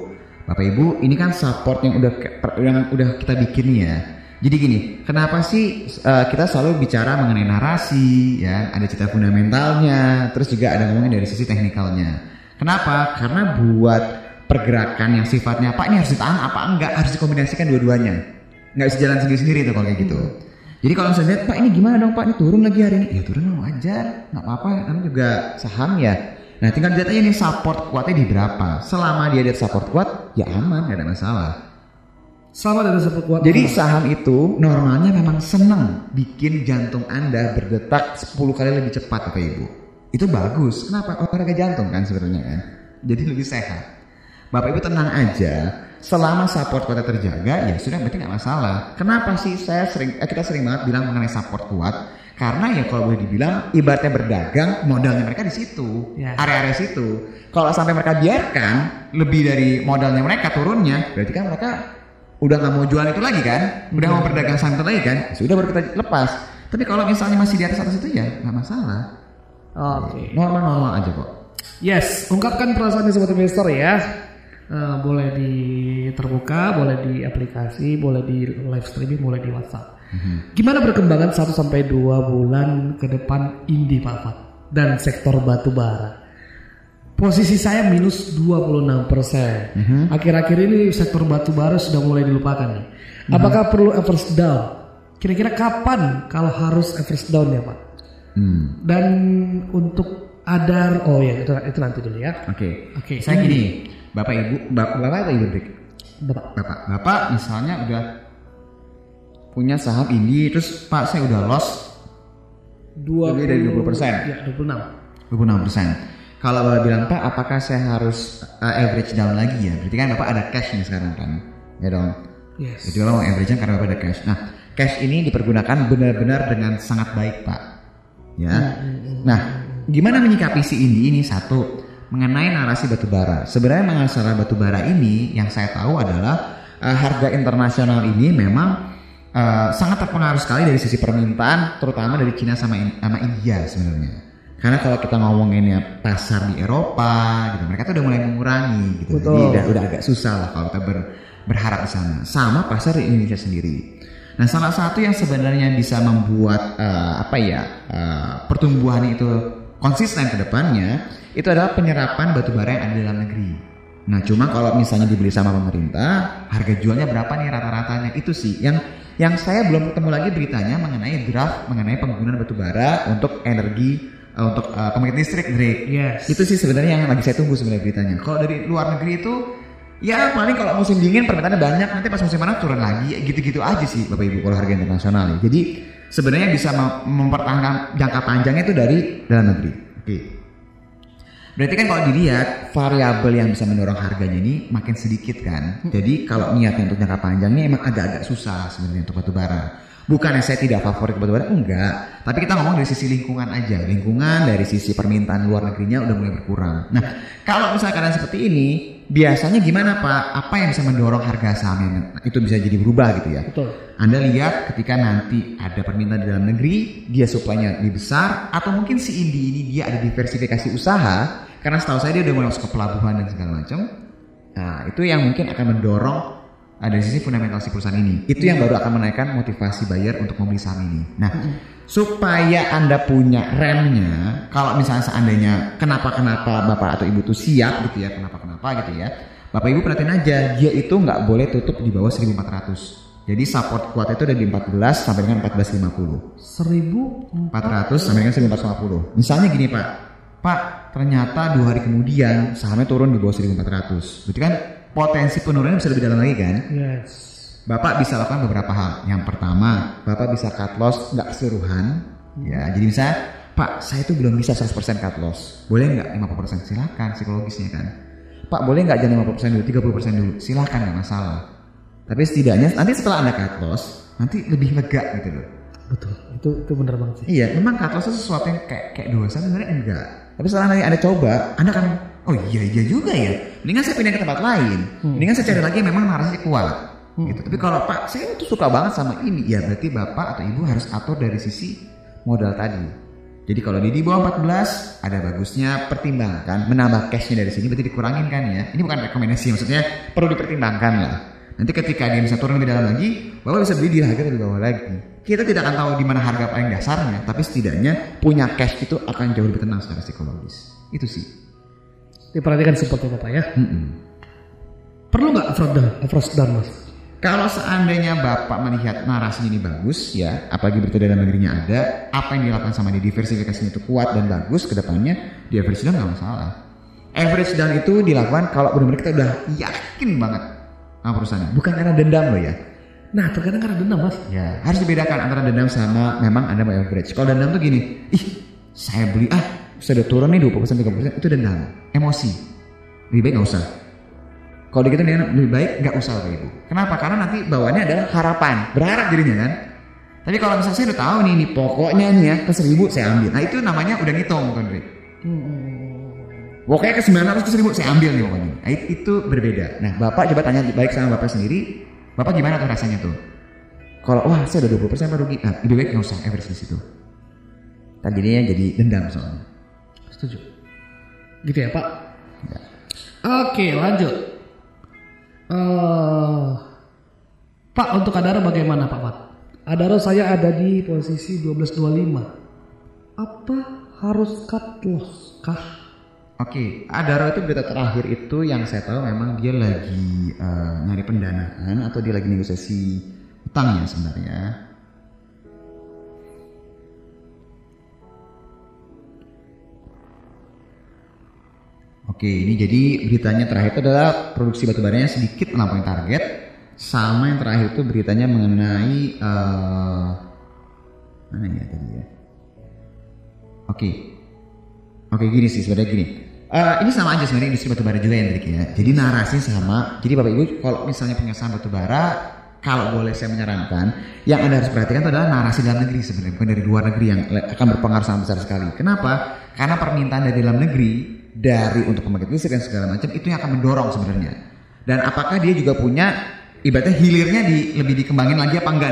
Bapak Ibu, ini kan support yang udah yang udah kita bikin nih ya. Jadi gini, kenapa sih uh, kita selalu bicara mengenai narasi ya, ada cerita fundamentalnya, terus juga ada ngomongin dari sisi teknikalnya. Kenapa? Karena buat pergerakan yang sifatnya apa ini harus ditahan apa enggak harus dikombinasikan dua-duanya. Nggak bisa jalan sendiri-sendiri tuh kalau kayak gitu. Jadi kalau misalnya lihat, Pak ini gimana dong Pak, ini turun lagi hari ini. Ya turun lah wajar, nggak apa-apa, namanya juga saham ya. Nah tinggal dilihat aja nih support kuatnya di berapa. Selama dia lihat support kuat, ya aman, nggak ada masalah. Sama dari support kuat. Jadi saham itu normalnya memang senang bikin jantung Anda berdetak 10 kali lebih cepat Bapak Ibu. Itu bagus. Kenapa? Olahraga jantung kan sebenarnya kan. Jadi lebih sehat. Bapak Ibu tenang aja. selama support kuatnya terjaga ya sudah berarti nggak masalah. Kenapa sih saya sering eh, kita sering banget bilang mengenai support kuat? Karena ya kalau boleh dibilang ibaratnya berdagang modalnya mereka di situ, Ya. area-area situ. Kalau sampai mereka biarkan lebih dari modalnya mereka turunnya, berarti kan mereka udah nggak mau jualan itu lagi kan, udah mau berdagang itu lagi kan, Ya sudah baru kita lepas. Tapi kalau misalnya masih di atas atas itu ya nggak masalah, Oke. normal-normal aja kok. Yes, ungkapkan perasaan sobat investor ya. Eh, boleh di terbuka, boleh di aplikasi, boleh di live streaming, boleh di WhatsApp. Gimana perkembangan 1 sampai 2 bulan ke depan Indi Pak Fat dan sektor batu bara? Posisi saya minus 26%. Akhir-akhir ini sektor batu bara sudah mulai dilupakan nih. Apakah perlu average down? Kira-kira kapan kalau harus average down ya Pak? Hmm. Dan untuk adar, oh ya itu, itu nanti dulu ya. Oke. Oke. Saya gini, Bapak Ibu, Bapak, Bapak Ibu? Bapak. Bapak, Bapak misalnya udah punya saham ini terus Pak saya udah loss Dua Lebih dari 20%. Ya, 26. 26%. Kalau Bapak bilang Pak, apakah saya harus uh, average down lagi ya? Berarti kan Bapak ada cash nih sekarang kan, ya dong. Yes. Jadi Bapak mau average karena Bapak ada cash. Nah, cash ini dipergunakan benar-benar dengan sangat baik Pak. Ya. Nah, gimana menyikapi si Indi ini satu mengenai narasi batubara. Sebenarnya masalah batubara ini yang saya tahu adalah uh, harga internasional ini memang uh, sangat terpengaruh sekali dari sisi permintaan, terutama dari Cina sama In- sama India sebenarnya. Karena kalau kita ngomonginnya pasar di Eropa, gitu, mereka tuh udah mulai mengurangi, gitu. Jadi Betul. udah, udah agak susah lah kalau kita ber- berharap di sana. Sama pasar di Indonesia sendiri. Nah, salah satu yang sebenarnya bisa membuat eh, apa ya eh, pertumbuhan itu konsisten ke depannya itu adalah penyerapan batu bara yang ada di dalam negeri. Nah, cuma kalau misalnya dibeli sama pemerintah, harga jualnya berapa nih rata-ratanya? Itu sih yang yang saya belum ketemu lagi beritanya mengenai draft mengenai penggunaan batu bara untuk energi eh, untuk eh, pembangkit listrik, Drake. Yes. Itu sih sebenarnya yang lagi saya tunggu sebenarnya beritanya. Kalau dari luar negeri itu ya paling kalau musim dingin permintaannya banyak, nanti pas musim panas turun lagi, gitu-gitu aja sih Bapak Ibu kalau harga internasional ya. Jadi sebenarnya bisa mem- mempertahankan jangka panjangnya itu dari dalam negeri. Oke. Berarti kan kalau dilihat variabel yang bisa mendorong harganya ini makin sedikit kan. Jadi kalau niatnya untuk jangka panjangnya emang agak-agak susah sebenarnya untuk batu bara. Bukannya saya tidak favorit batu bara, enggak. Tapi kita ngomong dari sisi lingkungan aja. Lingkungan dari sisi permintaan luar negerinya udah mulai berkurang. Nah, kalau misalnya keadaan seperti ini, biasanya gimana Pak? Apa yang bisa mendorong harga sahamnya itu bisa jadi berubah gitu ya? Betul. Anda lihat ketika nanti ada permintaan di dalam negeri, dia supply-nya lebih besar, atau mungkin si Indi ini dia ada diversifikasi usaha, karena setahu saya dia udah mulai masuk ke pelabuhan dan segala macam. Nah, itu yang mungkin akan mendorong dari sisi fundamental si perusahaan ini. Itu yang baru akan menaikkan motivasi buyer untuk membeli saham ini. Nah, supaya Anda punya remnya, kalau misalnya seandainya kenapa-kenapa Bapak atau Ibu tuh siap gitu ya, kenapa-kenapa gitu ya. Bapak Ibu perhatiin aja, dia itu nggak boleh tutup di bawah 1400. Jadi support kuat itu ada di 14 sampai dengan 1450. 1000 400 sampai dengan 1450. Misalnya gini Pak, Pak ternyata dua hari kemudian sahamnya turun di bawah 1400. Berarti kan potensi penurunannya bisa lebih dalam lagi kan? Yes. Bapak bisa lakukan beberapa hal. Yang pertama, Bapak bisa cut loss nggak keseluruhan. Ya, jadi misalnya, Pak, saya itu belum bisa 100% cut loss. Boleh nggak 50%? Silakan psikologisnya kan. Pak, boleh nggak jangan 50% dulu, 30% dulu. Silakan nggak masalah. Tapi setidaknya nanti setelah Anda cut loss, nanti lebih lega gitu loh. Betul. Itu itu benar banget sih. Iya, memang cut loss itu sesuatu yang kayak kayak dosa sebenarnya enggak. Tapi setelah nanti Anda coba, Anda akan oh iya iya juga ya. Mendingan saya pindah ke tempat lain. Mendingan saya cari lagi yang memang narasinya kuat. Gitu. Tapi kalau Pak, saya tuh suka banget sama ini, ya berarti Bapak atau Ibu harus atur dari sisi modal tadi. Jadi kalau di bawah 14, ada bagusnya pertimbangkan menambah cashnya dari sini berarti dikurangin kan ya. Ini bukan rekomendasi, maksudnya perlu dipertimbangkan lah. Nanti ketika dia bisa turun lebih dalam lagi, Bapak bisa beli di harga lebih bawah lagi. Kita tidak akan tahu di mana harga paling dasarnya, tapi setidaknya punya cash itu akan jauh lebih tenang secara psikologis. Itu sih. Diperhatikan seperti Bapak ya. Mm-mm. Perlu nggak? Average down mas? Kalau seandainya Bapak melihat narasinya ini bagus ya, apalagi berita dalam negerinya ada, apa yang dilakukan sama dia diversifikasinya itu kuat dan bagus ke depannya, di average down nggak masalah. Average down itu dilakukan kalau benar-benar kita udah yakin banget sama perusahaannya, bukan karena dendam loh ya. Nah terkadang karena dendam mas. Ya, harus dibedakan antara dendam sama memang mau average. Kalau dendam tuh gini, ih, saya beli ah, sudah turun nih 20% 30% itu dendam, emosi. Lebih baik nggak usah. Kalau gitu nih lebih baik nggak usah Bapak Ibu. Kenapa? Karena nanti bawaannya adalah harapan, berharap jadinya kan. Tapi kalau misalnya saya udah tahu nih, nih pokoknya nih ya ke seribu saya ambil. Nah itu namanya udah ngitung kan, Dri. Pokoknya ke 900 ke 1000 saya ambil nih pokoknya. Nah, itu, berbeda. Nah, Bapak coba tanya baik sama Bapak sendiri. Bapak gimana tuh rasanya tuh? Kalau wah saya udah 20% Pak rugi. Nah, lebih baik nggak usah average di situ. Tadinya jadi dendam soalnya. Setuju. Gitu ya Pak? Oke lanjut. Eh, Pak untuk Adaro bagaimana Pak Pat? Adaro saya ada di posisi 1225. Apa harus cut loss kah? Oke, Adaro itu berita terakhir itu yang saya tahu memang dia lagi eh, nyari pendanaan atau dia lagi negosiasi utang ya sebenarnya. Oke, ini jadi beritanya terakhir itu adalah produksi batubaranya sedikit melampaui target. Sama yang terakhir itu beritanya mengenai eh, mana ya tadi ya? Oke, Oke gini sih sebenarnya gini. Eh, ini sama aja sebenarnya industri batubara juga Hendrik ya. Jadi narasi sama. Jadi bapak ibu kalau misalnya punya saham batubara, kalau boleh saya menyarankan, yang anda harus perhatikan itu adalah narasi dalam negeri sebenarnya bukan dari luar negeri yang akan berpengaruh sangat besar sekali. Kenapa? Karena permintaan dari dalam negeri dari untuk pembangkit listrik dan segala macam itu yang akan mendorong sebenarnya. Dan apakah dia juga punya ibaratnya hilirnya di, lebih dikembangin lagi apa enggak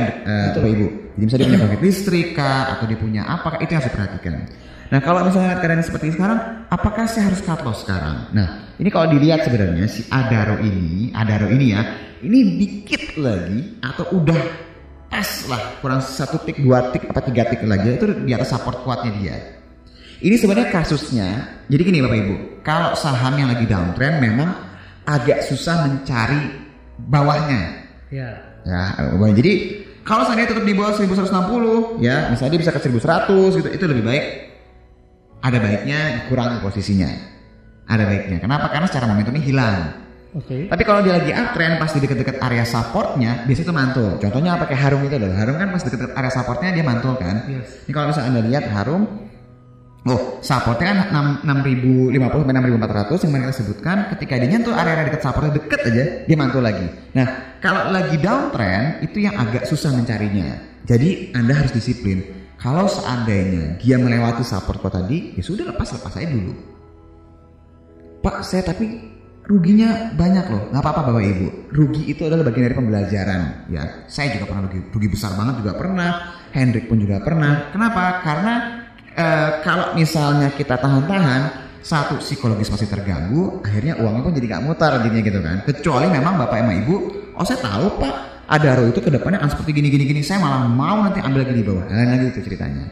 bapak ibu? Jadi misalnya dia punya pembangkit listrik kah atau dia punya apa? Itu yang harus diperhatikan. Nah kalau misalnya keadaan seperti sekarang, apakah saya harus cut loss sekarang? Nah ini kalau dilihat sebenarnya si Adaro ini, Adaro ini ya, ini dikit lagi atau udah pas lah kurang satu tik, dua tik, apa tiga tik lagi itu di atas support kuatnya dia. Ini sebenarnya kasusnya, jadi gini bapak ibu, kalau saham yang lagi downtrend memang agak susah mencari bawahnya, Ya. ya jadi kalau seandainya tetap di bawah 1160 ya misalnya dia bisa ke 1100 gitu itu lebih baik. Ada baiknya dikurangi posisinya. Ada baiknya. Kenapa? Karena secara momentumnya hilang. Oke. tapi kalau dia lagi uptrend pas di dekat-dekat area supportnya biasanya itu mantul. Contohnya apa kayak harum itu loh. Harum kan pas dekat-dekat area supportnya dia mantul kan? Yes. ini kalau misalnya anda lihat harum Oh, supportnya kan 6, 6050 sampai 6400 yang mereka sebutkan ketika dia nyentuh area-area dekat supportnya deket aja dia mantul lagi. Nah, kalau lagi downtrend itu yang agak susah mencarinya. Jadi Anda harus disiplin. Kalau seandainya dia melewati support kok tadi, ya sudah lepas lepas aja dulu. Pak, saya tapi ruginya banyak loh. Nggak apa-apa Bapak Ibu. Rugi itu adalah bagian dari pembelajaran. Ya, saya juga pernah rugi, rugi besar banget juga pernah. Hendrik pun juga pernah. Kenapa? Karena eh, kalau misalnya kita tahan-tahan, satu psikologis pasti terganggu, akhirnya uangnya pun jadi nggak mutar jadinya gitu kan. Kecuali memang Bapak sama Ibu, oh saya tahu Pak, Adaro itu ke depannya akan seperti gini gini gini. Saya malah mau nanti ambil lagi di bawah. Lain lagi itu ceritanya.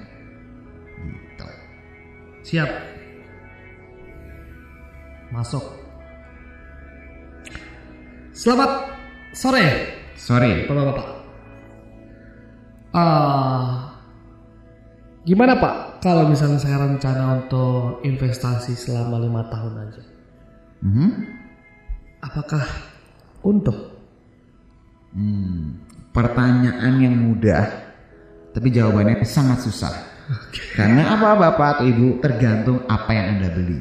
Gitu. Siap. Masuk. Selamat sore, Sorry. bapak-bapak. Ah, gimana pak kalau misalnya saya rencana untuk investasi selama lima tahun aja? Mhm. Apakah untung? Hmm, pertanyaan yang mudah, tapi jawabannya sangat susah. Karena apa bapak atau ibu tergantung apa yang anda beli.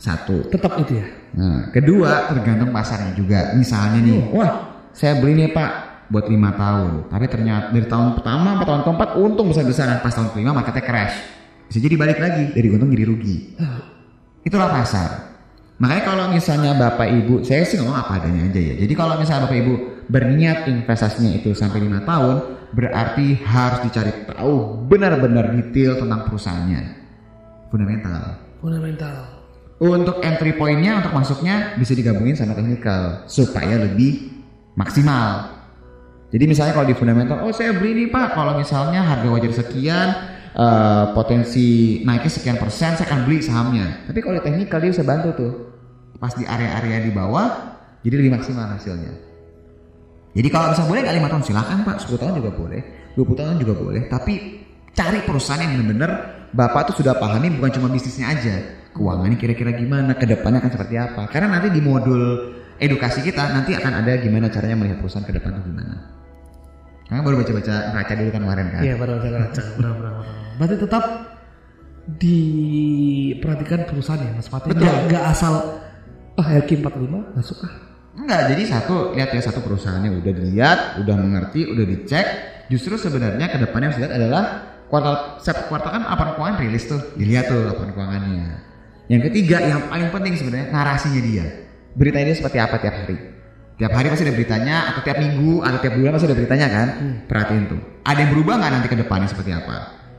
Satu. Tetap itu ya. Nah, kedua tergantung pasarnya juga. Misalnya nih, wah saya beli nih pak buat lima tahun, tapi ternyata dari tahun pertama sampai tahun keempat untung besar besaran, pas tahun kelima marketnya crash. Bisa jadi balik lagi dari untung jadi rugi. Itulah pasar. Makanya kalau misalnya Bapak Ibu, saya sih ngomong apa adanya aja ya. Jadi kalau misalnya Bapak Ibu berniat investasinya itu sampai lima tahun, berarti harus dicari tahu benar-benar detail tentang perusahaannya. Fundamental. Fundamental. Untuk entry pointnya untuk masuknya bisa digabungin sama technical supaya lebih maksimal. Jadi misalnya kalau di fundamental, oh saya beli nih pak, kalau misalnya harga wajar sekian, eh, potensi naiknya sekian persen, saya akan beli sahamnya. Tapi kalau di technical dia bisa bantu tuh, pas di area-area di bawah, jadi lebih maksimal hasilnya. Jadi kalau bisa boleh nggak lima tahun silakan pak, 10 tahun juga boleh, 20 tahun juga boleh. Tapi cari perusahaan yang benar-benar bapak tuh sudah pahami bukan cuma bisnisnya aja, keuangannya kira-kira gimana, ke depannya akan seperti apa. Karena nanti di modul edukasi kita nanti akan ada gimana caranya melihat perusahaan ke depan tuh gimana. Karena baru baca-baca raca dulu kan kemarin kan. Iya baru baca. [LAUGHS] Benar, benar, benar. Berarti tetap diperhatikan perusahaannya mas Fatih. Betul. Nggak, nggak asal ah LQ 45 nggak suka. Enggak, jadi satu lihat ya satu perusahaannya udah dilihat, udah mengerti, udah dicek. Justru sebenarnya ke depannya harus lihat adalah kuartal setiap kuartal kan laporan keuangan rilis tuh, dilihat tuh laporan keuangannya. Yang ketiga yang paling penting sebenarnya narasinya dia. Beritanya dia seperti apa tiap hari. Tiap hari pasti ada beritanya atau tiap minggu atau tiap bulan pasti ada beritanya kan. Perhatiin tuh. Ada yang berubah nggak nanti ke depannya seperti apa?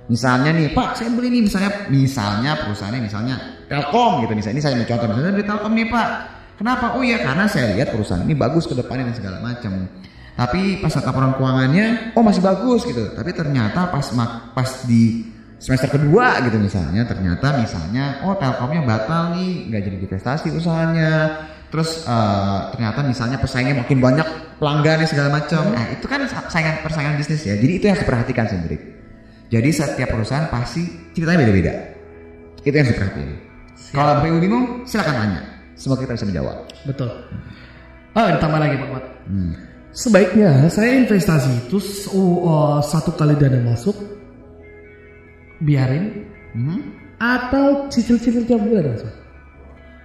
Misalnya nih, Pak, saya beli nih misalnya misalnya perusahaannya misalnya Telkom gitu misalnya. Ini saya mau contoh misalnya dari Telkom nih, Pak. Kenapa? Oh iya, karena saya lihat perusahaan ini bagus ke depannya dan segala macam. Tapi pas laporan keuangannya, oh masih bagus gitu. Tapi ternyata pas pas di semester kedua gitu misalnya, ternyata misalnya, oh Telkomnya batal nih, nggak jadi divestasi usahanya. Terus eh, ternyata misalnya pesaingnya makin banyak pelanggannya segala macam. Nah itu kan saingan persaingan bisnis ya. Jadi itu yang harus diperhatikan sendiri. Jadi setiap perusahaan pasti ceritanya beda-beda. Itu yang harus diperhatiin. Kalau Bapak Ibu bingung, silakan tanya. Semoga kita bisa menjawab. Betul. Oh, ditambah lagi Pak Mat. Hmm. Sebaiknya saya investasi itu oh, oh, satu kali dana masuk, biarin, Mhm. atau cicil-cicil tiap bulan Mas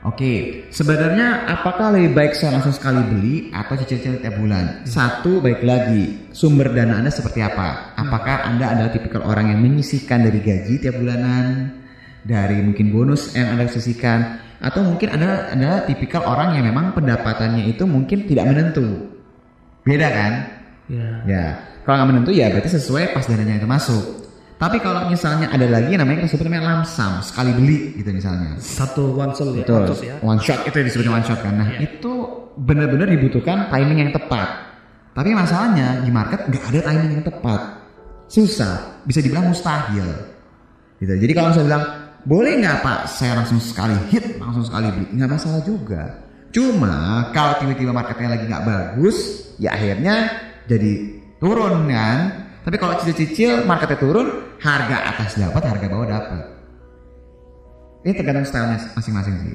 Oke, sebenarnya apakah lebih baik saya langsung sekali beli atau cicil-cicil tiap bulan? Satu, baik lagi, sumber dana Anda seperti apa? Apakah Anda adalah tipikal orang yang menyisihkan dari gaji tiap bulanan, dari mungkin bonus yang Anda sisihkan, atau mungkin Anda adalah tipikal orang yang memang pendapatannya itu mungkin tidak menentu? Beda kan? Ya. Ya, kalau nggak menentu ya berarti sesuai pas dananya itu masuk. Tapi kalau misalnya ada lagi namanya kita sebut namanya lamsam, sekali beli gitu misalnya. Satu one shot ya. Betul. one shot ya. One shot itu yang disebutnya one shot kan. Nah, Iya. itu benar-benar dibutuhkan timing yang tepat. Tapi masalahnya di market nggak ada timing yang tepat. Susah, bisa dibilang mustahil. Gitu. Jadi kalau saya bilang, boleh nggak Pak saya langsung sekali hit, langsung sekali beli? Nggak masalah juga. Cuma kalau tiba-tiba marketnya lagi nggak bagus, ya akhirnya jadi turun kan. Tapi kalau cicil-cicil marketnya turun, harga atas dapat, harga bawah dapat. Ini tergantung stylenya masing-masing sih.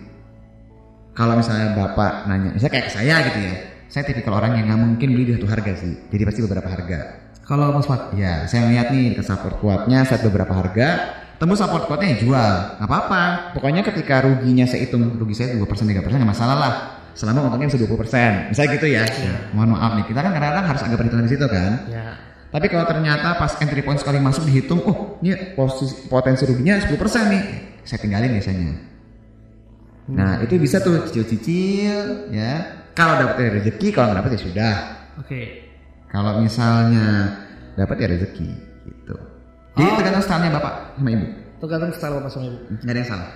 Kalau misalnya bapak nanya, misalnya kayak ke saya gitu ya, saya tipikal orang yang nggak mungkin beli di satu harga sih, jadi pasti beberapa harga. Kalau Mas Mat, Ya, saya lihat nih ke support kuatnya, set beberapa harga, tembus support kuatnya ya jual, nggak apa-apa. Pokoknya ketika ruginya saya hitung, rugi saya 2% 3% nggak masalah lah. Selama untungnya bisa 20%. Misalnya gitu ya. Mohon maaf nih, kita kan kadang-kadang harus agak perhitungan di situ kan. ya. Tapi kalau ternyata pas entry point sekali masuk dihitung, oh ini posisi, potensi ruginya 10% nih, saya tinggalin biasanya. Nah itu bisa tuh cicil-cicil ya. Kalau dapat ya rezeki, kalau nggak dapat ya sudah. Oke. Kalau misalnya dapat ya rezeki gitu. Jadi Oh. tergantung stylenya bapak sama ibu. Tergantung style Bapak sama Ibu. Nggak ada yang salah.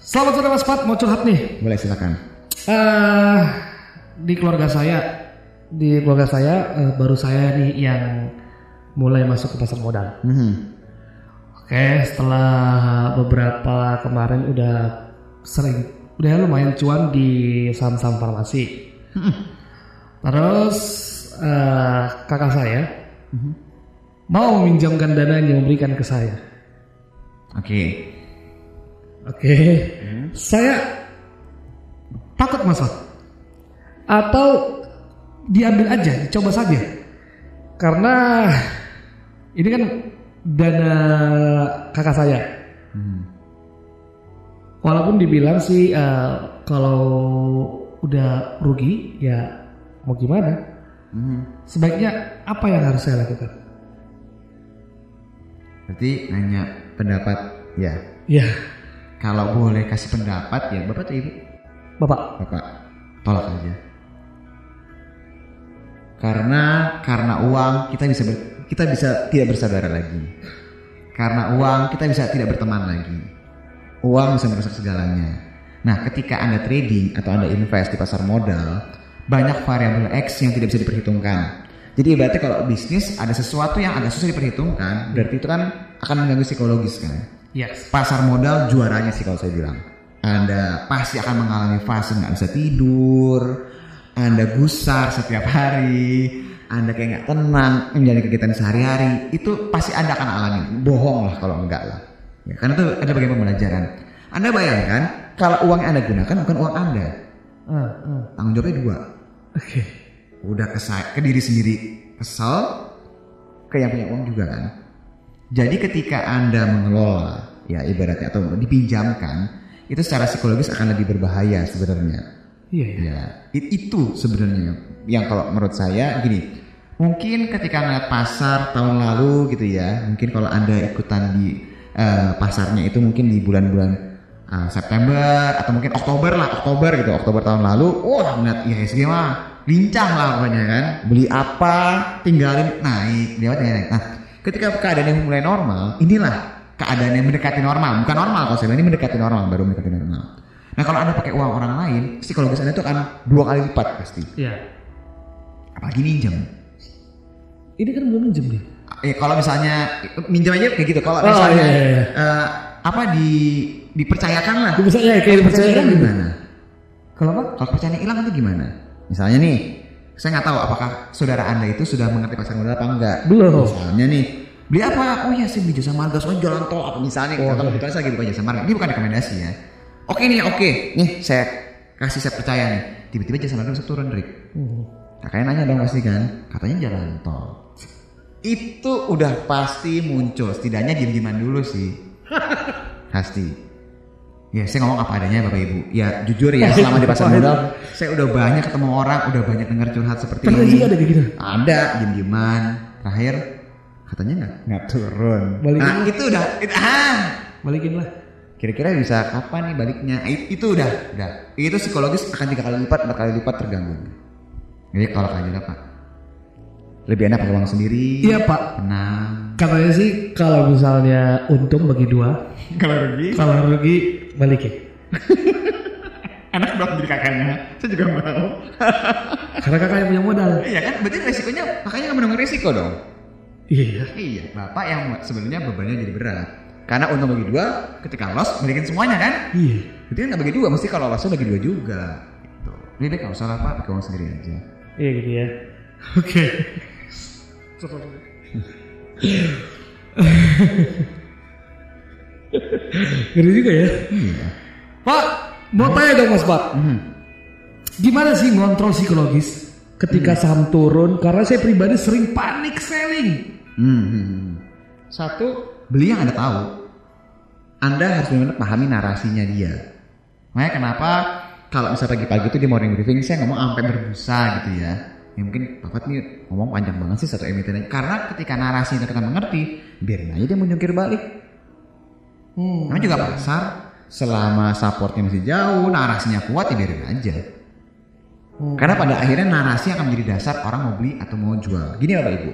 Selamat sore Mas Mat, mau curhat nih. Boleh silakan. eh di keluarga saya, di keluarga saya eh, baru saya nih yang mulai masuk ke pasar modal. Mhm. Oke, setelah beberapa kemarin udah sering, udah lumayan cuan di saham-saham farmasi. Terus eh, kakak saya mau meminjamkan dana yang memberikan ke saya. Oke. Oke, saya takut mas Fat. Atau diambil aja, dicoba saja. Karena ini kan dana kakak saya. Walaupun dibilang sih eh, kalau udah rugi ya mau gimana? Mhm. Sebaiknya apa yang harus saya lakukan? Berarti nanya pendapat ya. Ya, Kalau boleh kasih pendapat ya bapak atau ibu? bapak. Bapak tolak aja. Karena karena uang kita bisa ber- kita bisa tidak bersaudara lagi. Karena uang kita bisa tidak berteman lagi. Uang bisa merusak segalanya. Nah, ketika Anda trading atau Anda invest di pasar modal, banyak variabel X yang tidak bisa diperhitungkan. Jadi berarti kalau bisnis ada sesuatu yang agak susah diperhitungkan, berarti itu kan akan mengganggu psikologis kan Yes. pasar modal juaranya sih kalau saya bilang. Anda pasti akan mengalami fase nggak bisa tidur, Anda gusar setiap hari, Anda kayak nggak tenang menjalani kegiatan sehari-hari, itu pasti Anda akan alami. Bohong lah kalau enggak lah. Ya, karena itu ada bagian pembelajaran. Anda bayangkan kalau uang yang Anda gunakan bukan uang Anda, Ah, ah. tanggung jawabnya dua. Oke. Udah ke, sa- ke diri sendiri kesel, ke yang punya uang juga kan. Jadi ketika Anda mengelola, ya ibaratnya atau dipinjamkan, itu secara psikologis akan lebih berbahaya sebenarnya. Iya, iya. Ya, it- itu sebenarnya yang kalau menurut saya gini. Mungkin ketika ngeliat pasar tahun lalu gitu ya, mungkin kalau anda ikutan di eh, pasarnya itu mungkin di bulan-bulan eh, September atau mungkin Oktober lah, Oktober gitu, Oktober tahun lalu, wah ngeliat IHSG mah lincah lah pokoknya kan, beli apa tinggalin naik, tinggalin naik. Nah, ketika keadaan yang mulai normal, inilah keadaan yang mendekati normal, bukan normal kalau saya bilang ini mendekati normal, baru mendekati normal. Nah kalau anda pakai uang orang lain, psikologis anda itu akan dua kali lipat pasti. Iya. Apalagi minjem. Ini kan belum minjem nih. Eh kalau misalnya minjem aja kayak gitu. Kalau Oh, misalnya iya, iya, iya. eh, apa di dipercayakan lah. Itu bisa ya kayak Kalau dipercaya hilang gimana? Kalau apa? Kalau kepercayaan hilang itu gimana? Misalnya nih, saya nggak tahu apakah saudara anda itu sudah mengerti pasar modal apa enggak. Belum. Misalnya nih, beli apa? Oh ya sih beli jasa marga, soalnya jalan tol apa misalnya. Oh, kalau iya. kebetulan saya lagi buka jasa marga. Ini bukan rekomendasi ya. Oke nih, oke. Nih saya kasih saya percaya nih. Tiba-tiba jasa marga bisa turun, Rick. Hmm. Kakaknya nanya dong pasti kan, katanya jalan tol. Itu udah pasti muncul, setidaknya diem-dieman dulu sih. [LAUGHS] pasti. Ya saya ngomong apa adanya Bapak Ibu. Ya jujur ya [LAUGHS] selama di pasar modal, saya udah banyak ketemu orang, udah banyak dengar curhat seperti Pernah ini. ada kayak gitu? Ada, diem-dieman. Terakhir katanya nggak nggak turun. Balikin nah itu udah, itu, ah, Balikin lah. Kira-kira bisa kapan nih baliknya? It- itu udah, udah. Itu psikologis akan tiga kali lipat, empat kali lipat terganggu. Jadi kalau kalian apa? Lebih enak pakai uang sendiri. Iya pak. Tenang. Katanya sih kalau misalnya untung bagi dua, [LAUGHS] Kalau rugi, kalau rugi balikin. [LAUGHS] enak dong jadi kakaknya. Saya juga mau. [LAUGHS] Karena kakak yang punya modal. Iya kan, berarti resikonya makanya nggak menanggung resiko dong. Iya. Iya, bapak yang sebenarnya bebannya jadi berat. Karena untung bagi dua, ketika loss balikin semuanya kan? Iya. Berarti kan nggak bagi dua, mesti kalau lossnya bagi dua juga. Gitu. Lebih baik nggak usah lah pak, pakai uang sendiri aja. Iya gitu ya. [LAUGHS] Oke. [LAUGHS] Ngeri juga ya. Iya. Pak, mau tanya dong Mas Pak. Hmm. Gimana sih ngontrol psikologis ketika saham turun? Karena saya pribadi sering panik selling. Hmm. Satu, beli yang anda tahu. Anda harus benar-benar pahami narasinya dia. Makanya kenapa kalau misalnya pagi-pagi itu di morning briefing saya ngomong sampai berbusa gitu ya. Ya mungkin bapak nih ngomong panjang banget sih satu emiten aja. Karena ketika narasi itu kita mengerti, biarin aja dia menjungkir balik. Hmm. Namanya juga pasar, selama supportnya masih jauh, narasinya kuat ya biarin aja. Hmm. Karena pada akhirnya narasi akan menjadi dasar orang mau beli atau mau jual. Gini Bapak Ibu,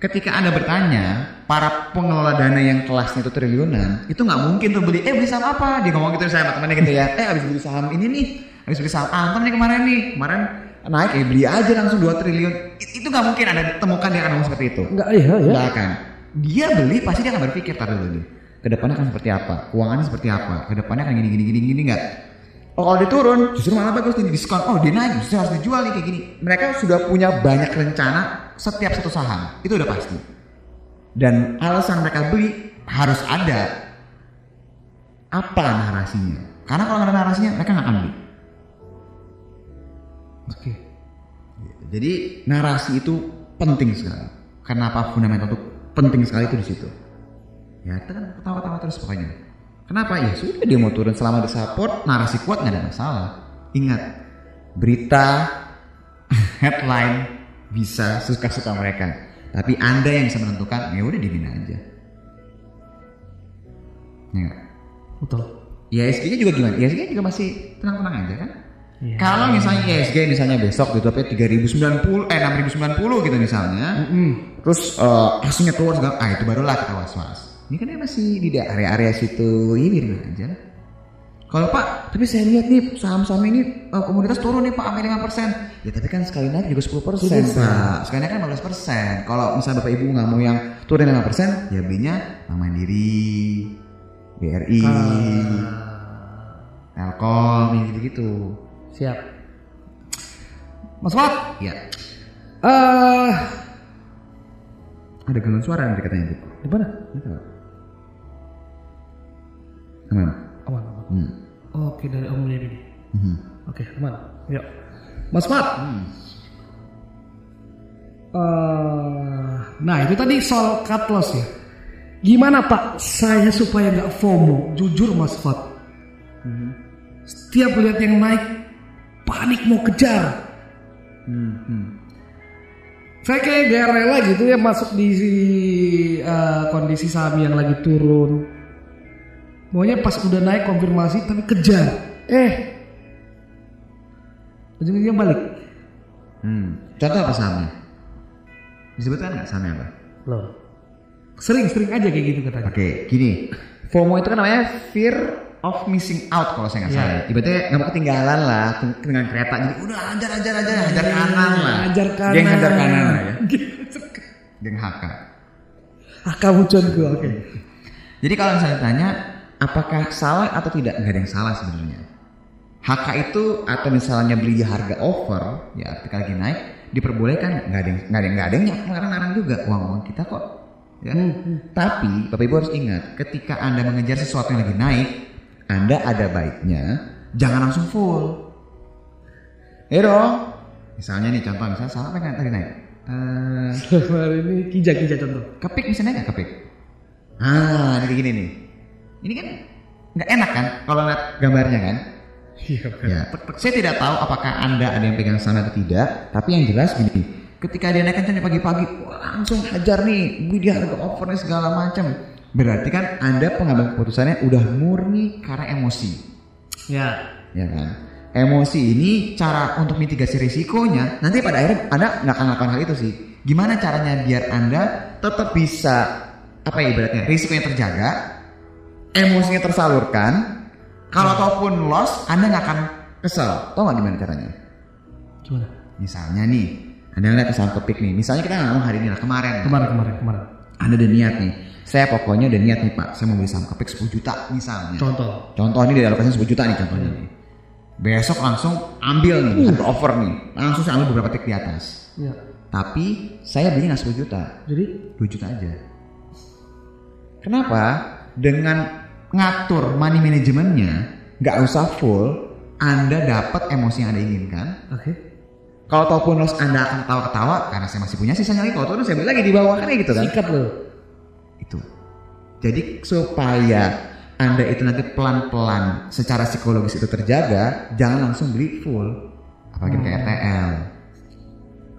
ketika Anda bertanya, para pengelola dana yang kelasnya itu triliunan, itu nggak mungkin tuh beli, eh beli saham apa? Dia ngomong gitu sama temannya gitu ya, eh habis beli saham ini nih, habis beli saham Anton nih kemarin nih, kemarin naik, eh beli aja langsung 2 triliun. It- Itu nggak mungkin Anda temukan dia akan ngomong seperti itu. Enggak iya ya. Nggak akan. Dia beli pasti dia akan berpikir tar dulu nih. Ke depannya akan seperti apa? Keuangannya seperti apa? Ke depannya akan gini gini gini gini nggak? Oh kalau dia turun justru malah bagus nih diskon. Oh dia naik justru harus dijual nih kayak gini. Mereka sudah punya banyak rencana setiap satu saham. Itu udah pasti. Dan alasan mereka beli harus ada apa narasinya. Karena kalau ada narasinya mereka nggak akan beli. Oke. Jadi narasi itu penting sekali. Kenapa fundamental itu penting sekali itu di situ. Ya kita kan ketawa-ketawa terus pokoknya. Kenapa? Ya sudah dia mau turun selama ada narasi kuat nggak ada masalah. Ingat, berita [LAUGHS] headline bisa suka-suka mereka. Tapi anda yang bisa menentukan, ya udah dimin aja. Ya? Betul. ISG-nya juga gimana? ISG juga masih tenang-tenang aja kan? Iya. Kalau misalnya ISG misalnya besok ditutupnya 3090 eh 6090 gitu misalnya. Terus eh, hasilnya keluar segala, ah itu barulah kita was-was. Ini kan dia masih di area-area situ, ini aja. Kalau Pak, tapi saya lihat nih saham-saham ini eh, komoditas turun nih Pak sampai 5%. Ya tapi kan sekali naik juga 10% Pak. Sekali naik kan 15%. Kalau misalnya Bapak Ibu nggak mau yang turun 5%, ya belinya Bank Mandiri, BRI, Telkom, yang gitu-gitu. Siap. Mas Wat, Ya, eh ada gangguan suara nanti katanya Bu. di mana? Nggak tahu. Hmm. Oke, dari Om Deddy. Mhm. Oke, aman. Yuk. Mas Mat. Eh, nah, itu tadi soal cut loss ya. Gimana Pak saya supaya nggak FOMO? Jujur Mas Fat. Setiap lihat yang naik panik mau kejar. Saya kayak gak rela gitu ya masuk di eh, kondisi saham yang lagi turun. Maunya pas udah naik konfirmasi tapi kejar. Eh, ujung-ujungnya balik. Hmm. Contoh apa sahamnya? Disebutkan nggak sahamnya apa? Loh. Sering-sering aja kayak gitu katanya. Oke, gini. FOMO itu kan namanya fear of missing out kalau saya nggak Iya. salah. Ibaratnya nggak mau ketinggalan lah dengan kereta. Jadi udah hajar hajar hajar hajar kanan lah. Hajar kanan. Geng hajar kanan lah ya. Geng HK. Ah kamu conku, oke. Jadi kalau misalnya ditanya apakah salah atau tidak nggak ada yang salah sebenarnya. HK itu atau misalnya beli di harga over ya ketika lagi naik diperbolehkan nggak ada yang nggak ada yang nggak ada yang ngarang-ngarang juga uang uang kita kok ya. Tapi bapak ibu harus ingat ketika anda mengejar sesuatu yang lagi naik anda ada baiknya jangan langsung full. Ya dong. Misalnya nih contoh misalnya salah apa yang tadi naik? Eh, [LAUGHS] Hari ini kijak-kijak contoh. kepik misalnya nggak kepik? Ah, ini kayak gini nih. Ini kan nggak enak kan kalau lihat gambarnya kan? Iya, Ya. Saya tidak tahu apakah anda ada yang pegang saham atau tidak, tapi yang jelas gini, ketika dia naik kencang pagi-pagi, langsung hajar nih, beli di harga over nih segala macam. Berarti kan anda pengambil keputusannya udah murni karena emosi, Ya. ya kan? Emosi ini cara untuk mitigasi risikonya. Nanti pada akhirnya anda nggak akan melakukan hal itu sih. Gimana caranya biar anda tetap bisa apa ya ibaratnya risikonya terjaga, emosinya tersalurkan. Kalau ataupun loss, anda nggak akan kesel. Tahu nggak gimana caranya? Gimana? Misalnya nih, anda ngeliat saham kepik nih. Misalnya kita ngomong hari ini lah kemarin. Kemarin, kemarin, kemarin. Anda udah niat nih. Saya pokoknya udah niat nih pak. Saya mau beli saham kepik 10 juta misalnya. Contoh. Contoh ini dari alokasi 10 juta nih contohnya nih. Besok langsung ambil nih, harga over nih. Langsung saya ambil beberapa tik di atas. Ya. Tapi saya belinya nggak 10 juta, Jadi 2 juta aja. Kenapa? Dengan ngatur money manajemennya, nggak usah full, Anda dapat emosi yang Anda inginkan. oke. Kalau ataupun loss Anda akan ketawa-ketawa karena saya masih punya sisanya lagi. Kalau turun saya beli lagi di bawah kan kayak gitu kan? Sikat lo. Itu. Jadi supaya Anda itu nanti pelan-pelan secara psikologis itu terjaga, jangan langsung beli full. Apalagi kayak RTL.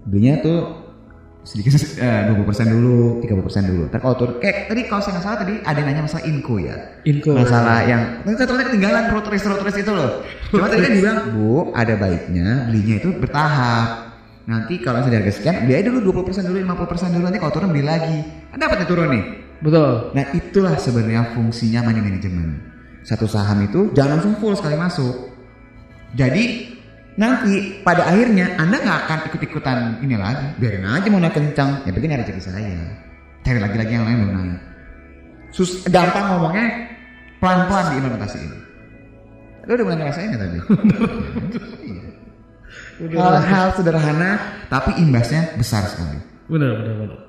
Belinya tuh sedikit eh, 20% dulu, 30% dulu. Ntar kalau turun, kayak tadi kalau saya nggak salah tadi ada yang nanya masalah inko ya. Inko. Masalah yang ternyata ketinggalan road race road race itu loh. Cuma tadi kan dibilang, Bu, ada baiknya belinya itu bertahap. Nanti kalau saya harga sekian, beli aja dulu 20% dulu, 50% dulu nanti kalau turun beli lagi. Kan dapatnya turun nih. Betul. Nah itulah sebenarnya fungsinya money management. Satu saham itu jangan langsung full sekali masuk. Jadi nanti pada akhirnya Anda nggak akan ikut-ikutan ini lagi. Biarin aja mau naik kencang. Ya begini rezeki saya. Cari lagi-lagi yang lain belum naik. Sus gampang ngomongnya pelan-pelan diimplementasiin. Lu udah mulai ngerasain nggak tadi? Hal-hal sederhana tapi imbasnya besar sekali. Benar, benar, benar.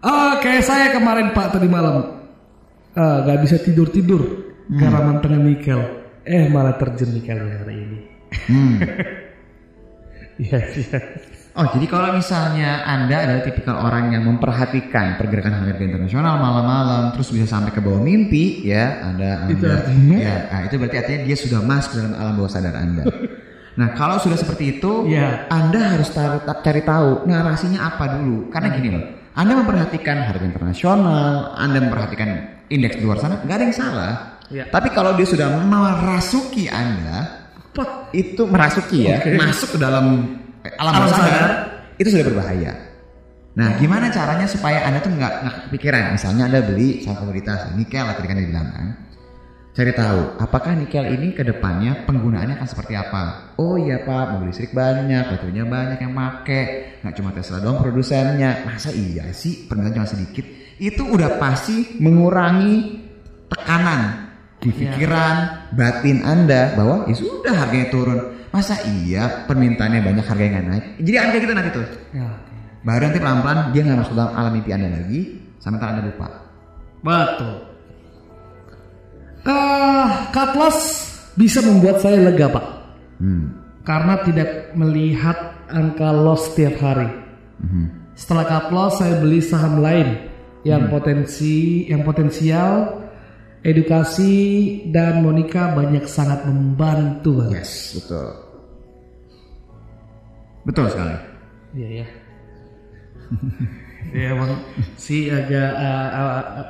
Oke, saya kemarin Pak tadi malam nggak bisa tidur tidur karena mantengin nikel. Eh malah terjun nikelnya hari ini. Hmm. [LAUGHS] Iya, iya. Oh, jadi kalau misalnya Anda adalah tipikal orang yang memperhatikan pergerakan harga internasional malam-malam terus bisa sampai ke bawah mimpi, ya, Anda Itu Anda artinya? ya, nah, itu berarti artinya dia sudah masuk dalam alam bawah sadar Anda. [LAUGHS] Nah, kalau sudah seperti itu, Ya. Anda harus tahu, ta- cari tahu narasinya apa dulu. Karena gini loh, Anda memperhatikan harga internasional, Anda memperhatikan indeks di luar sana, nggak ada yang salah. Ya. Tapi kalau dia sudah merasuki Anda, Apa? itu merasuki ya, Oke. masuk ke dalam eh, alam Alam bawah sadar, sadar. itu sudah berbahaya. Nah, gimana caranya supaya anda tuh nggak nggak kepikiran? Misalnya anda beli saham komoditas nikel, tadi kan dibilang kan, cari tahu apakah nikel ini ke depannya penggunaannya akan seperti apa. Oh iya pak, mobil listrik banyak, baterainya banyak yang make, nggak cuma Tesla doang produsennya. Masa iya sih penggunaan cuma sedikit? Itu udah pasti mengurangi tekanan di pikiran batin anda bahwa ya sudah harganya turun masa iya permintaannya banyak harganya nggak naik jadi anda kayak gitu nanti tuh Ya. baru nanti pelan pelan dia nggak masuk dalam alam mimpi anda lagi sampai anda lupa Betul. Ah, cut loss bisa membuat saya lega, Pak. hmm. Karena tidak melihat angka loss setiap hari. Mhm. Setelah cut loss saya beli saham lain yang potensi yang potensial edukasi dan Monica banyak sangat membantu Bang. yes betul Betul sekali. Iya [LAUGHS] ya. ya emang sih agak uh, uh, uh,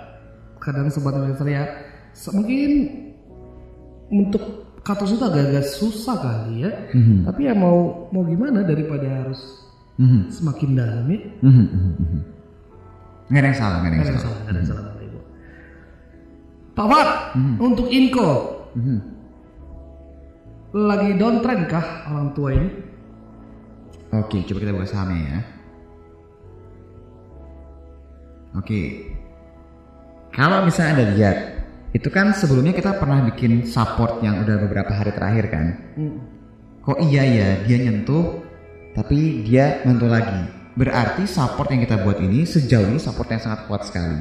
kadang sobat investor ya mungkin untuk katos itu agak-agak susah kali ya. Tapi ya mau mau gimana daripada harus Mhm. semakin dalam ya. Mhm, mhm, mhm. Nggak ada yang salah, nggak ada yang salah. nggak ada yang salah. Pak Fat, untuk Inko Mhm. lagi downtrend kah orang tua ini? Oke, coba kita buka sahamnya ya. Oke. Kalau misalnya Anda lihat, itu kan sebelumnya kita pernah bikin support yang udah beberapa hari terakhir kan. Hmm. Kok iya ya, dia nyentuh, tapi dia nyentuh lagi. Berarti support yang kita buat ini sejauh ini support yang sangat kuat sekali.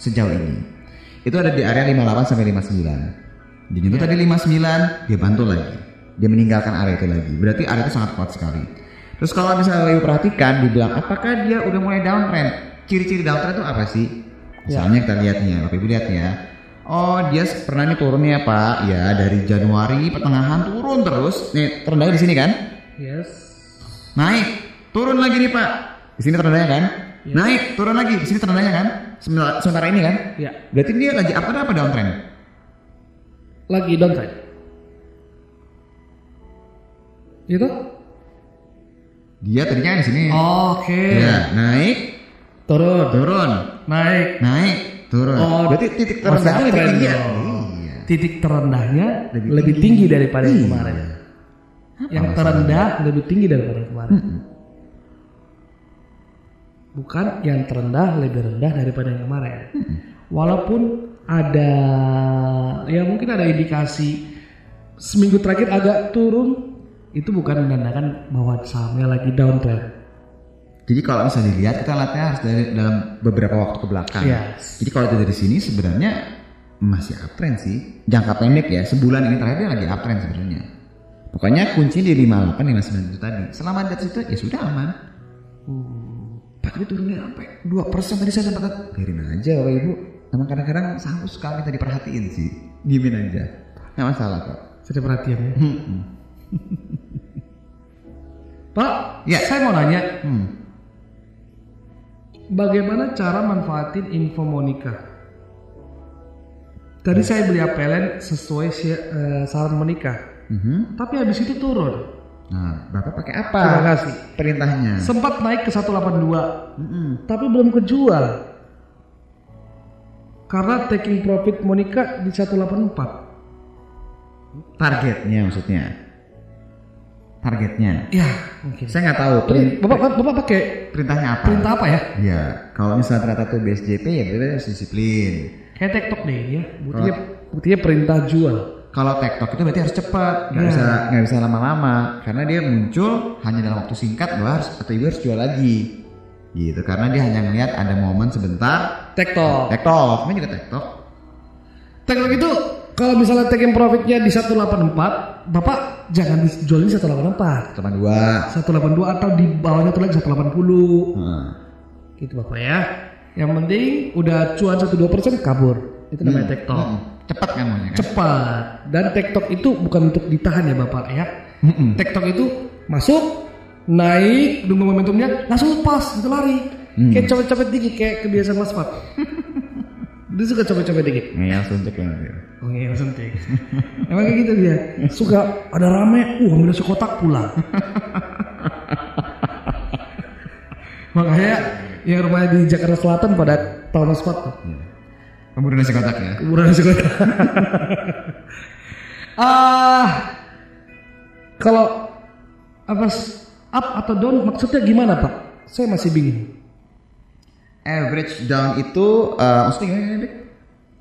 Sejauh ini. Itu ada di area 58 sampai 59. Dia nyentuh tadi 59, dia bantu lagi. Dia meninggalkan area itu lagi. Berarti area itu sangat kuat sekali. Terus kalau misalnya Ibu perhatikan, dibilang apakah dia udah mulai downtrend? Ciri-ciri downtrend itu apa sih? Misalnya kita lihat nih Bapak Ibu lihat ya. Oh dia pernah nih turun ya Pak, ya dari Januari pertengahan turun terus. Nih terendahnya di sini kan? Yes. Naik, turun lagi nih Pak. Di sini terendahnya kan? Naik, turun lagi. Di sini terendahnya kan? Sementara, ini kan? Ya, Berarti dia lagi apa apa downtrend? lagi downtrend. Gitu? Dia tadinya di sini. Oke. Ya, naik, Turun, turun, naik. naik, turun. Oh, Berarti titik masih terendahnya lebih tinggi ya? Iya. Titik terendahnya Lebih lebih, tinggi. tinggi. daripada yang Iya. kemarin. Yang terendah lebih tinggi daripada yang kemarin. Bukan yang terendah lebih rendah daripada yang kemarin. Walaupun ada ya mungkin ada indikasi seminggu terakhir agak turun itu bukan menandakan bahwa sahamnya lagi downtrend. Jadi kalau misalnya dilihat kita lihatnya harus dari dalam beberapa waktu ke belakang. Yes. Jadi kalau itu dari sini sebenarnya masih uptrend sih. Jangka pendek ya, sebulan ini terakhir dia lagi uptrend sebenarnya. Pokoknya kunci di 58 59 itu tadi. Selama di atas itu ya sudah aman. Pak tapi turunnya sampai 2% tadi saya sempat biarin aja Bapak Ibu. Emang kadang-kadang sanggup suka minta diperhatiin sih. Diemin aja. Nggak masalah kok. Saya perhatian ya. [LAUGHS] Pak, Ya. saya mau nanya, Hmm. bagaimana cara manfaatin info Monica? Tadi saya beli APLN sesuai eh, saran Monica, Mhm. tapi habis itu turun. Nah, Bapak pakai apa? Terima kasih. Perintahnya. Sempat naik ke 182, Mm-mm. tapi belum kejual. Karena taking profit Monica di 184. Targetnya maksudnya. Targetnya. Ya, mungkin. Saya nggak tahu. Ini perin- Bapak, Bapak pakai perintahnya apa? perintah apa ya? Ya, kalau misalnya ternyata tuh BSJP ya berarti harus disiplin. Kayak TikTok deh ya. Buktinya, buktinya perintah jual. Kalau TikTok itu berarti harus cepat, nggak Ya. bisa nggak bisa lama-lama, karena dia muncul hanya dalam waktu singkat, bahwa harus atau ibu harus jual lagi, gitu. Karena dia hanya ngelihat ada momen sebentar, TikTok. TikTok, ini juga TikTok. TikTok itu kalau misalnya taking profitnya di 184, Bapak jangan dijual di 184. Teman dua. 182 atau di bawahnya tuh lagi 180. Nah, Gitu Bapak ya. Yang penting udah cuan 1-2% kabur. Itu namanya TikTok. mm, cepat kan maunya kan? Cepat. Dan TikTok itu bukan untuk ditahan ya Bapak ya. Mm-mm. TikTok itu masuk, naik, nunggu momentumnya, langsung lepas, itu lari. Hmm. Kayak copet-copet dikit, kayak kebiasaan Mas Fat. Dia suka copet-copet dikit. Ngeyel suntuk banget ya. Oh iya suntik. Emang kayak gitu dia. Suka ada rame, uh ambil nasi kotak pulang. [LAUGHS] Makanya yang rumahnya di Jakarta Selatan pada tahun spot tuh. Pemburu nasi kotak ya. Kuburan nasi kotak. [LAUGHS] Ah, kalau apa up atau down maksudnya gimana Pak? Saya masih bingung. Average down itu eh, maksudnya gimana?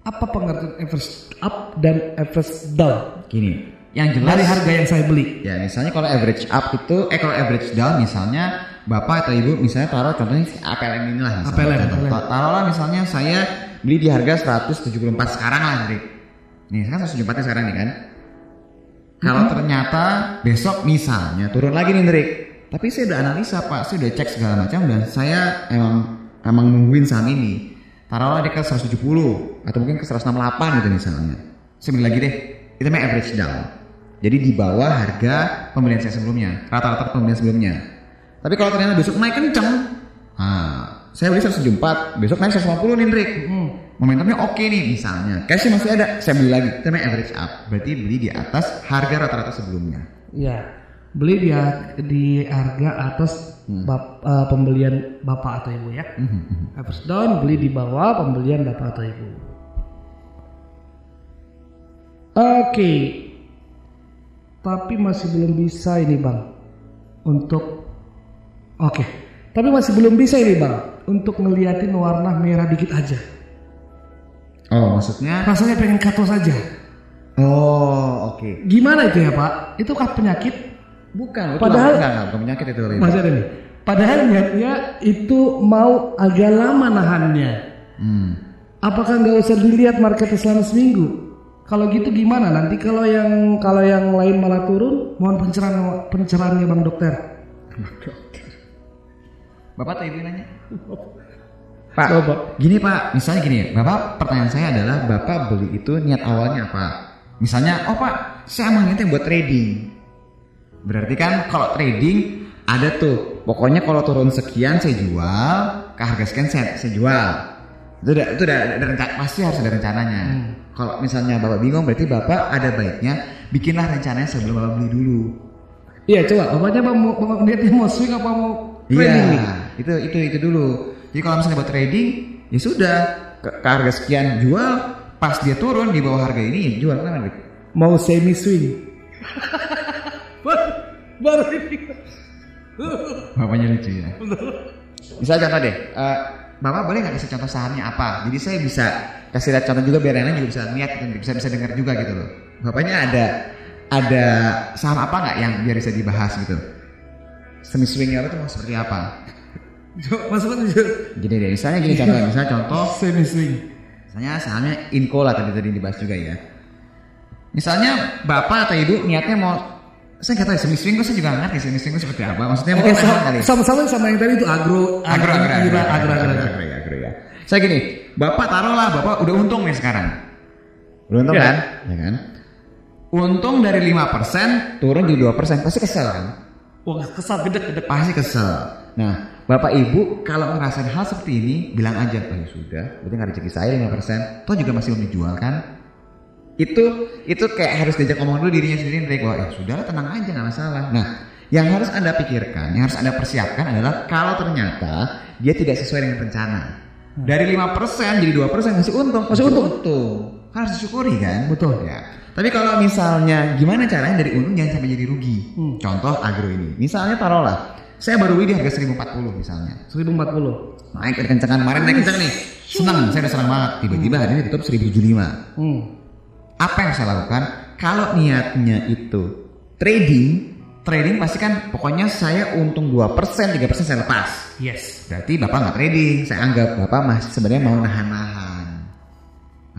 Apa pengertian average up dan average down Gini, yang jelas dari harga yang saya beli? Ya misalnya kalau average up itu, eh kalau average down misalnya bapak atau ibu misalnya taruh contohnya si APLN inilah misalnya. Contoh. Ta- Taruhlah misalnya saya beli di harga 174 sekarang lah Dik. Nih sekarang 174 sekarang nih kan. Kalau ternyata besok misalnya turun lagi nih Drik. Tapi saya udah analisa pak, saya udah cek segala macam dan saya emang emang nungguin saham ini. Taruhlah dia ke 170 atau mungkin ke 168 gitu misalnya. Saya beli lagi deh. Itu namanya average down. Jadi di bawah harga pembelian saya sebelumnya, rata-rata pembelian sebelumnya. Tapi kalau ternyata besok naik kenceng, nah, saya beli 174, besok naik 150 nih, Drik. Hmm. Momentumnya oke nih misalnya. Cashnya masih ada, saya beli lagi. Itu namanya average up. Berarti beli di atas harga rata-rata sebelumnya. Iya. Beli di di harga atas bap- eh, pembelian bapak atau ibu ya. Average down beli di bawah pembelian bapak atau ibu. Oke. Tapi masih belum bisa ini bang untuk oke. Tapi masih belum bisa ini bang untuk ngeliatin warna merah dikit aja. Oh, maksudnya? Rasanya pengen kato saja. Oh, oke. Gimana itu ya pak? Itu kah penyakit? Bukan, itu Padahal- enggak, enggak, bukan penyakit itu. Masih ada nih. Padahal niatnya itu mau agak lama nahannya. Hmm. Apakah nggak usah dilihat marketnya selama seminggu? Kalau gitu gimana? Nanti kalau yang kalau yang lain malah turun, mohon pencerahan pencerahannya bang dokter. Bapak atau ibu nanya? [LAUGHS] Pak, Coba. gini Pak, misalnya gini, Bapak pertanyaan saya adalah Bapak beli itu niat awalnya apa? Misalnya, oh Pak, saya emang niatnya buat trading. Berarti kan kalau trading ada tuh, pokoknya kalau turun sekian saya jual, ke harga sekian saya, saya jual. Itu udah, itu udah ada rencana, pasti harus ada rencananya. Kalau misalnya Bapak bingung, berarti Bapak ada baiknya bikinlah rencananya sebelum Bapak beli dulu. Iya coba, bapaknya mau, mau niatnya mau swing apa mau trading nih? Iya, itu itu itu dulu. Jadi kalau misalnya buat trading, ya sudah ke, ke harga sekian jual, pas dia turun di bawah harga ini jual Dik? Mau semi swing. [LAUGHS] baru, baru ini. Bapaknya lucu ya. Misalnya contoh deh, eh, Bapak boleh nggak kasih contoh sahamnya apa? Jadi saya bisa kasih lihat contoh juga biar yang lain juga bisa lihat, gitu, bisa bisa dengar juga gitu loh. Bapaknya ada ada saham apa nggak yang biar bisa dibahas gitu? Semi swingnya itu mau seperti apa? Aja. Gini deh, misalnya gini contoh, misalnya contoh Semi swing. Misalnya sahamnya Inco lah tadi tadi dibahas juga ya. Misalnya bapak atau ibu niatnya mau saya nggak tahu ya, semi swing gue saya juga nggak ngerti semi swing itu seperti apa. Maksudnya Oke, mungkin sama, kali. sama-sama sama yang tadi itu agro, Agro, agro, agro, agro, agro, agro, agro. agro, ya, agro ya. Saya gini, bapak taruhlah bapak udah untung nih sekarang. Udah untung Ya. kan? Ya kan? Untung dari 5% turun jadi 2% pasti kesel kan? Wah, kesal gede-gede. Pasti kesel. Nah, bapak ibu kalau ngerasain hal seperti ini bilang aja, oh ya sudah, berarti nggak rezeki saya 5%, toh juga masih belum dijual kan? Itu itu kayak harus diajak ngomong dulu dirinya sendiri Drake bahwa ya sudah tenang aja nggak masalah. Nah, yang harus anda pikirkan, yang harus anda persiapkan adalah kalau ternyata dia tidak sesuai dengan rencana. Dari 5% jadi 2% masih untung, Masih untung. untung. Kan harus disyukuri kan? Betul. Ya. Tapi kalau misalnya gimana caranya dari untung jangan sampai jadi rugi. Hmm. Contoh agro ini. Misalnya taruhlah saya baru beli di harga 1040 misalnya. 1040. Naik kencengan kemarin naik kenceng nih. Senang, saya udah senang banget. Tiba-tiba hari ini tutup 1075. Hmm. Apa yang saya lakukan? Kalau niatnya itu trading, trading pasti kan pokoknya saya untung 2%, 3% saya lepas. Yes. Berarti Bapak nggak trading. Saya anggap Bapak masih sebenarnya mau nahan-nahan.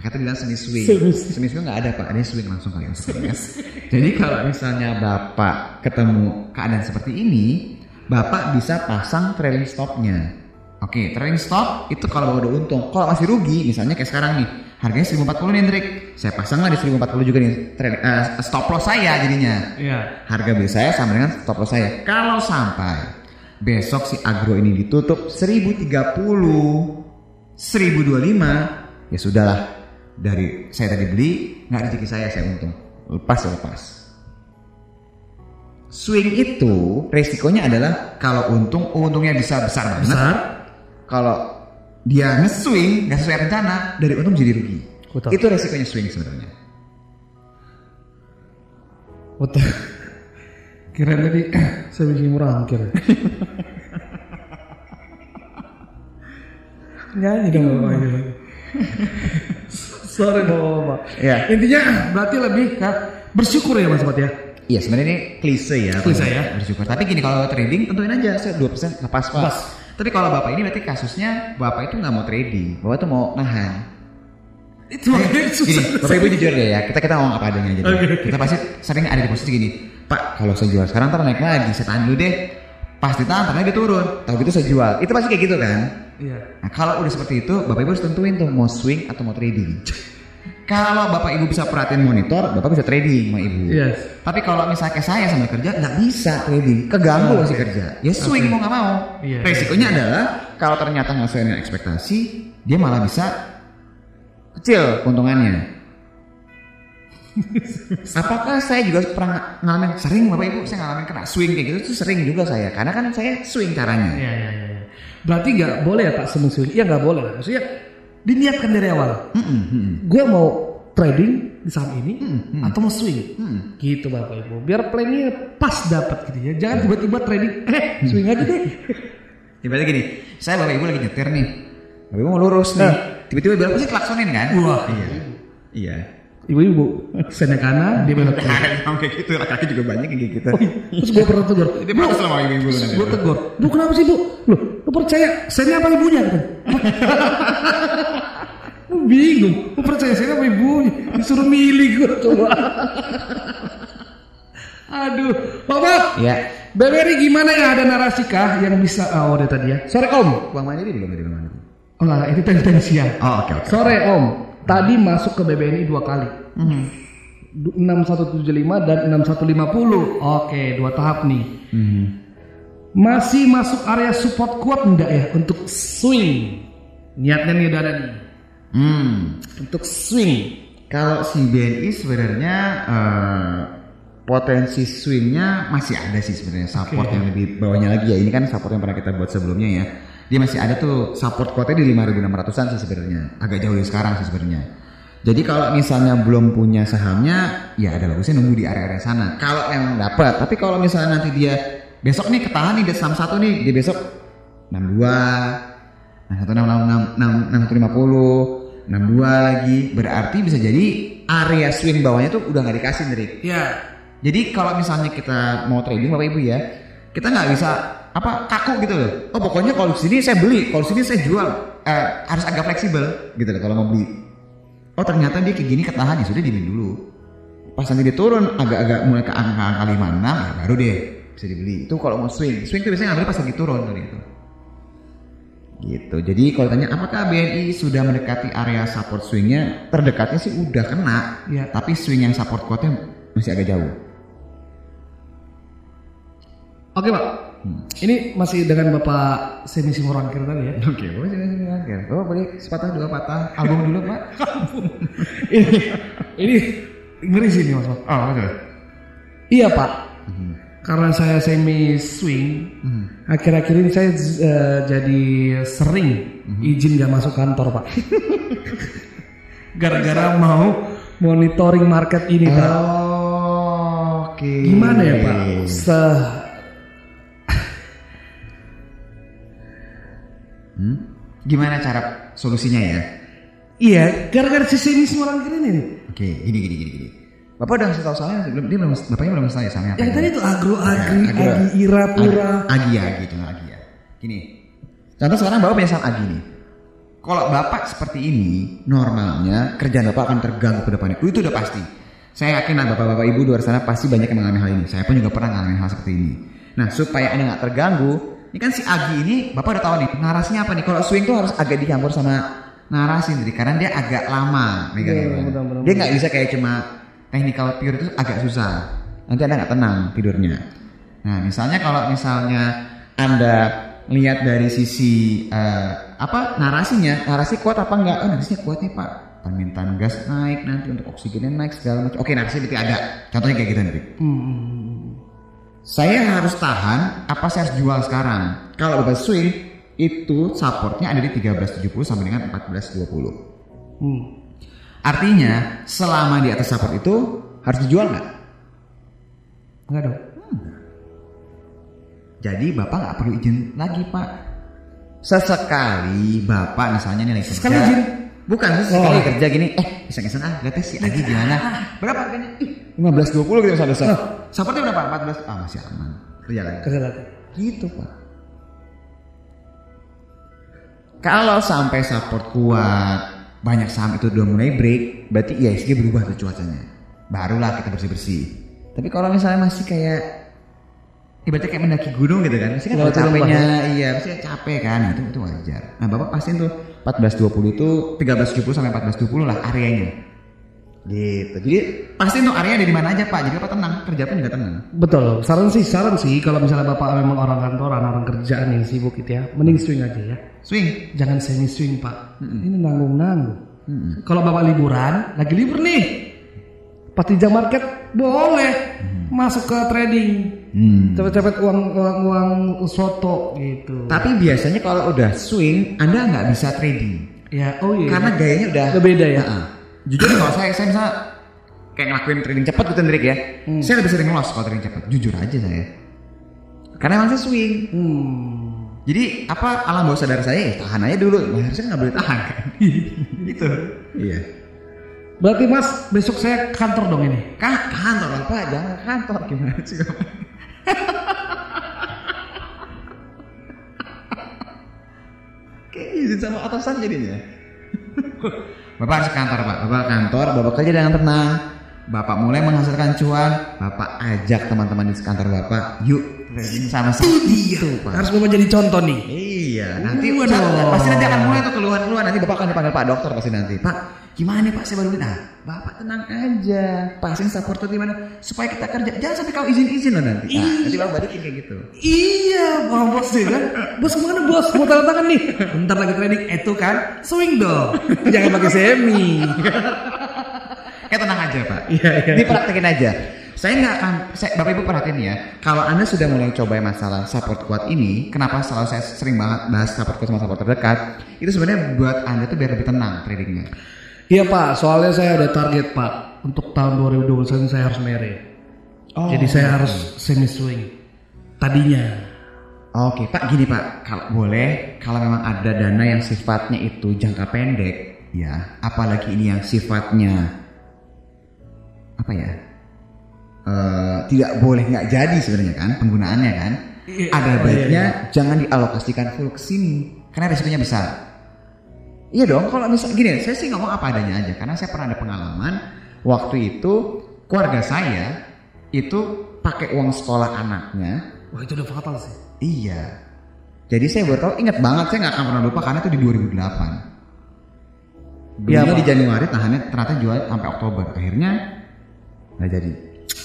Maka itu bilang semi swing. Semi swing. Semi swing nggak ada Pak, ada swing langsung kali masuk ya. [LAUGHS] Jadi kalau misalnya Bapak ketemu keadaan seperti ini, Bapak bisa pasang trailing stopnya. Oke, trailing stop itu kalau Bapak udah untung. Kalau masih rugi, misalnya kayak sekarang nih, harganya 1040 nih Hendrik. Saya pasanglah di 1040 juga nih trailing, eh, stop loss saya jadinya. Iya. Harga beli saya sama dengan stop loss saya. Kalau sampai besok si agro ini ditutup 1030, 1025, ya sudahlah. Dari saya tadi beli, nggak rezeki saya, saya untung. Lepas ya lepas. Swing itu resikonya adalah kalau untung, untungnya bisa besar banget. Besar. Kalau dia nge-swing nggak sesuai rencana, dari untung jadi rugi. Betul. Itu resikonya swing sebenarnya. Betul. Kira tadi [CLEARS THROAT] saya bikin murah kira. Nyanyi dong. Sorry bapak. Iya. Intinya berarti lebih ke bersyukur ya mas Sobat ya. Iya sebenarnya ini klise ya. Klise ya. Bersyukur. Tapi gini kalau trading tentuin aja saya 2% lepas pak. Lepas. Tapi kalau bapak ini berarti kasusnya bapak itu nggak mau trading, bapak itu mau nahan. Itu makanya Gini, susah. bapak ibu jujur deh ya, kita kita ngomong apa adanya aja. Oke. Kita pasti sering ada di posisi gini, Pak kalau saya jual sekarang ntar naik lagi, saya tahan dulu deh. Pas ditahan, ntar lagi turun. Tahu gitu saya jual. Itu pasti kayak gitu kan. Iya. Nah kalau udah seperti itu, bapak ibu harus tentuin tuh mau swing atau mau trading. [LAUGHS] Kalau bapak ibu bisa perhatiin monitor, bapak bisa trading sama ibu. Yes. Tapi kalau misalnya kayak saya sambil kerja nggak bisa trading, keganggu masih kerja. Ya swing mau nggak mau. Iya. Resikonya adalah kalau ternyata nggak sesuai dengan ekspektasi, dia malah bisa kecil keuntungannya. [LAUGHS] Apakah saya juga pernah ngalamin sering bapak ibu saya ngalamin kena swing kayak gitu tuh sering juga saya karena kan saya swing caranya. Iya, iya, iya. Berarti nggak boleh ya Pak semusuh Iya nggak boleh. Maksudnya diniatkan dari awal. Mm-mm, mm-mm. Gue mau trading di saham ini Hmm, atau mau swing. Hmm. Gitu Bapak Ibu. Biar plannya pas dapat gitu ya. Jangan tiba-tiba trading eh swing aja deh. [LAUGHS] Tiba-tiba gini, saya bapak ibu lagi nyetir nih, bapak ibu mau lurus nih, tiba-tiba belok pasti klaksonin kan? Wah. iya, iya. Ibu-ibu, sana kanan, dia belok kiri. Ada kayak gitu, laki-laki juga banyak kayak gitu. Terus gue pernah tegur. Itu protes sama ibu-ibu. Gue tegur. Bu kenapa sih bu? Loh, lu percaya saya apa ibunya? Gitu. Lu bingung. Lu percaya saya apa ibunya? Disuruh milih gue coba. Aduh, Bapak. Iya. BBRI gimana ya ada narasi kah yang bisa oh udah tadi ya. Sore Om. Bang Mandiri belum dari Bang Mandiri. Oh enggak, ini pensian. Oh oke oke. Sore Om. Tadi masuk ke BBNI dua kali. Du- 6175 dan 6150. Oke, dua tahap nih. Mhm. Masih masuk area support kuat enggak ya untuk swing? Niatnya nih udah ada nih. Hmm. Untuk swing. Kalau si BNI sebenarnya eh, potensi swingnya masih ada sih sebenarnya support Oke. yang lebih bawahnya lagi ya. Ini kan support yang pernah kita buat sebelumnya ya. Dia masih ada tuh support kuotnya di 5.600-an sih sebenarnya. Agak jauh dari sekarang sih sebenarnya. Jadi kalau misalnya belum punya sahamnya, ya ada bagusnya nunggu di area-area sana. Kalau memang dapat, tapi kalau misalnya nanti dia besok nih ketahan nih di saham satu nih, dia besok 62, nah satu enam enam enam enam enam satu lima puluh, enam dua lagi, berarti bisa jadi area swing bawahnya tuh udah nggak dikasih nih. Ya. Jadi kalau misalnya kita mau trading bapak ibu ya, kita nggak bisa apa kaku gitu loh. Oh pokoknya kalau sini saya beli, kalau sini saya jual, Eh, harus agak fleksibel gitu loh kalau mau beli. Oh ternyata dia kayak gini ketahan ya sudah dibeli dulu. Pas nanti dia turun agak-agak mulai ke angka-angka 56 ya baru deh bisa dibeli. Itu kalau mau swing, swing tuh biasanya ngambil pas lagi turun tuh gitu. Gitu. Jadi kalau tanya apakah BNI sudah mendekati area support swingnya, terdekatnya sih udah kena. Iya. Tapi swing yang support kuatnya masih agak jauh. Oke, Pak. Ini masih dengan Bapak Semi Simorangkir tadi ya. Oke, boleh sini sini oke. Oh, boleh sepatah dua patah album dulu, Pak. [LAUGHS] ini ini ngeri sih nih Mas. Oh, oke. Iya, Pak. Karena saya semi swing, akhir-akhir ini saya eh, jadi sering izin gak masuk kantor, Pak. [LAUGHS] Gara-gara mau monitoring market ini, Pak. Oh, Oke. Gimana ya, Pak? Se Hmm? Gimana cara solusinya ya? Iya, gara-gara si semi Simorangkir ini nih. Oke, gini gini gini gini. Bapak udah ngasih tahu soalnya belum dia belum bapaknya belum ya soalnya apa? Yang tadi tuh agro agri, Ya, agro. agi ira pura. Ag- Agi Agi contoh Agi ya. Gini. Contoh sekarang Bapak punya saham Agi nih. Kalau Bapak seperti ini, normalnya kerjaan Bapak akan terganggu ke depannya. Itu udah pasti. Saya yakin lah Bapak-bapak Ibu di luar sana pasti banyak yang mengalami hal ini. Saya pun juga pernah mengalami hal seperti ini. Nah, supaya Anda nggak terganggu, ini kan si Agi ini Bapak udah tahu nih, narasinya apa nih? Kalau swing tuh harus agak dicampur sama narasi nih, karena dia agak lama megangnya. Kan. benar, benar, Dia nggak bisa kayak cuma technical pure itu agak susah. Nanti Anda nggak tenang tidurnya. Nah, misalnya kalau misalnya Anda lihat dari sisi eh, apa narasinya, narasi kuat apa enggak? Oh, narasinya kuat nih, Pak. Permintaan gas naik nanti untuk oksigennya naik segala macam. Oke, narasi berarti ada. Contohnya kayak gitu nanti. Hmm. Saya harus tahan apa saya harus jual sekarang? Kalau Bapak swing itu supportnya ada di 1370 sampai dengan 1420. Hmm. Artinya selama di atas support itu harus dijual nggak? Enggak dong. Jadi bapak nggak perlu izin lagi pak. Sesekali bapak misalnya nih lagi kerja. Sekali izin? Bukan sesekali Oh. kerja gini. Eh iseng-iseng ah lihat si Agi gimana? Berapa harganya? Ih, 15 20 gitu misalnya. Oh. Supportnya berapa? 14. Ah masih aman. Kerja lagi. Kerja lagi. Gitu pak. Kalau sampai support kuat, banyak saham itu udah mulai break, berarti ISG berubah tuh cuacanya. Barulah kita bersih-bersih. Tapi kalau misalnya masih kayak ibaratnya kayak mendaki gunung gitu kan, pasti kan capeknya, iya pasti capek kan, itu itu wajar. Nah bapak pastiin tuh 1420 itu 1370 sampai 1420 lah areanya. Gitu. Jadi pasti untuk area ada di mana aja Pak. Jadi Bapak tenang, kerja pun juga tenang. Betul. Saran sih, saran sih kalau misalnya bapak memang orang kantoran, orang kerjaan yang sibuk gitu ya, mending swing aja ya. Swing. Jangan semi swing pak. Ini nanggung nanggung. Kalau bapak liburan, lagi libur nih, pasti jam market boleh masuk ke trading. Hmm. Cepet-cepet uang uang uang soto gitu. Tapi biasanya kalau udah swing, Anda nggak bisa trading. Ya, oh iya. Karena gayanya udah Udah beda ya? Heeh. Jujur kalau saya saya bisa kayak ngelakuin trading cepat gitu Hendrik ya. Saya lebih sering loss kalau trading cepat. Jujur aja saya. Karena emang saya swing. Hmm. Jadi apa alam bawah sadar saya ya tahan aja dulu. Nah, harusnya nggak boleh tahan kan. [LAUGHS] gitu. Iya. Berarti mas besok saya kantor dong ini. Kah kantor apa? Jangan kantor gimana sih? Kayak izin sama atasan jadinya. Bapak harus kantor pak, Bapak kantor, Bapak kerja dengan tenang. Bapak mulai menghasilkan cuan, Bapak ajak teman-teman di kantor Bapak, yuk trading sama-sama. Itu pak. Harus bapak jadi contoh nih. Iya, nanti Waduh. pasti nanti akan mulai tuh keluhan-keluhan. Nanti bapak akan dipanggil pak dokter pasti nanti. Pak, gimana nih pak? Saya baru nah, bapak tenang aja. Pasin support tuh gimana? Supaya kita kerja. Jangan sampai kau izin-izin loh nanti. Nah, nanti bapak balikin kayak gitu. Iya, Bang Bos ya kan? Bos ke mana bos? Mau tanda tangan nih? Bentar lagi trading itu kan? Swing dong. Jangan pakai semi. [LAUGHS] Kayak tenang aja pak. Iya, iya. Dipraktekin aja. Saya nggak akan, saya, bapak ibu perhatiin ya. Kalau anda sudah mulai coba masalah support kuat ini, kenapa selalu saya sering banget bahas support kuat sama support terdekat? Itu sebenarnya buat anda tuh biar lebih tenang tradingnya. Iya Pak, soalnya saya ada target Pak. Untuk tahun 2021 saya harus merit. Oh, Jadi saya harus semi swing. Tadinya. Oke Pak, gini Pak, kalau boleh, kalau memang ada dana yang sifatnya itu jangka pendek, ya, apalagi ini yang sifatnya apa ya, eh, tidak boleh nggak jadi sebenarnya kan penggunaannya kan, Iya, ada oh, iya, baiknya jangan dialokasikan full ke sini, karena resikonya besar. Iya dong, kalau misal gini, saya sih ngomong apa adanya aja, karena saya pernah ada pengalaman waktu itu keluarga saya itu pakai uang sekolah anaknya Wah itu udah fatal sih. Iya. Jadi saya baru tahu ingat banget saya nggak akan pernah lupa karena itu di 2008. Iya, di Januari tahannya ternyata jual sampai Oktober. Akhirnya nggak jadi.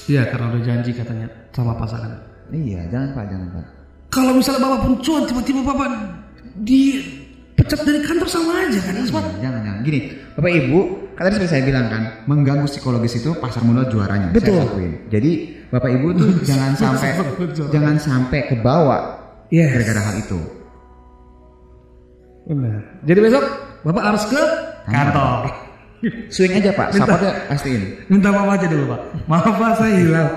Iya karena udah janji katanya sama pasangan. Iya, jangan pak, jangan pak. Kalau misalnya bapak pun cuan tiba-tiba bapak dipecat dari kantor sama aja kan? Iya, jangan, jangan. Gini, bapak ibu, kan tadi seperti saya bilang kan, mengganggu psikologis itu pasar modal juaranya. Betul. Saya lakuin. Jadi bapak ibu tuh [LAUGHS] jangan sampai jangan sampai kebawa Yes. gara-gara hal itu. Benar. Jadi besok bapak harus ke kantor. Swing aja pak, Minta- supportnya pastiin. Minta maaf aja dulu pak. Maaf pak saya hilang.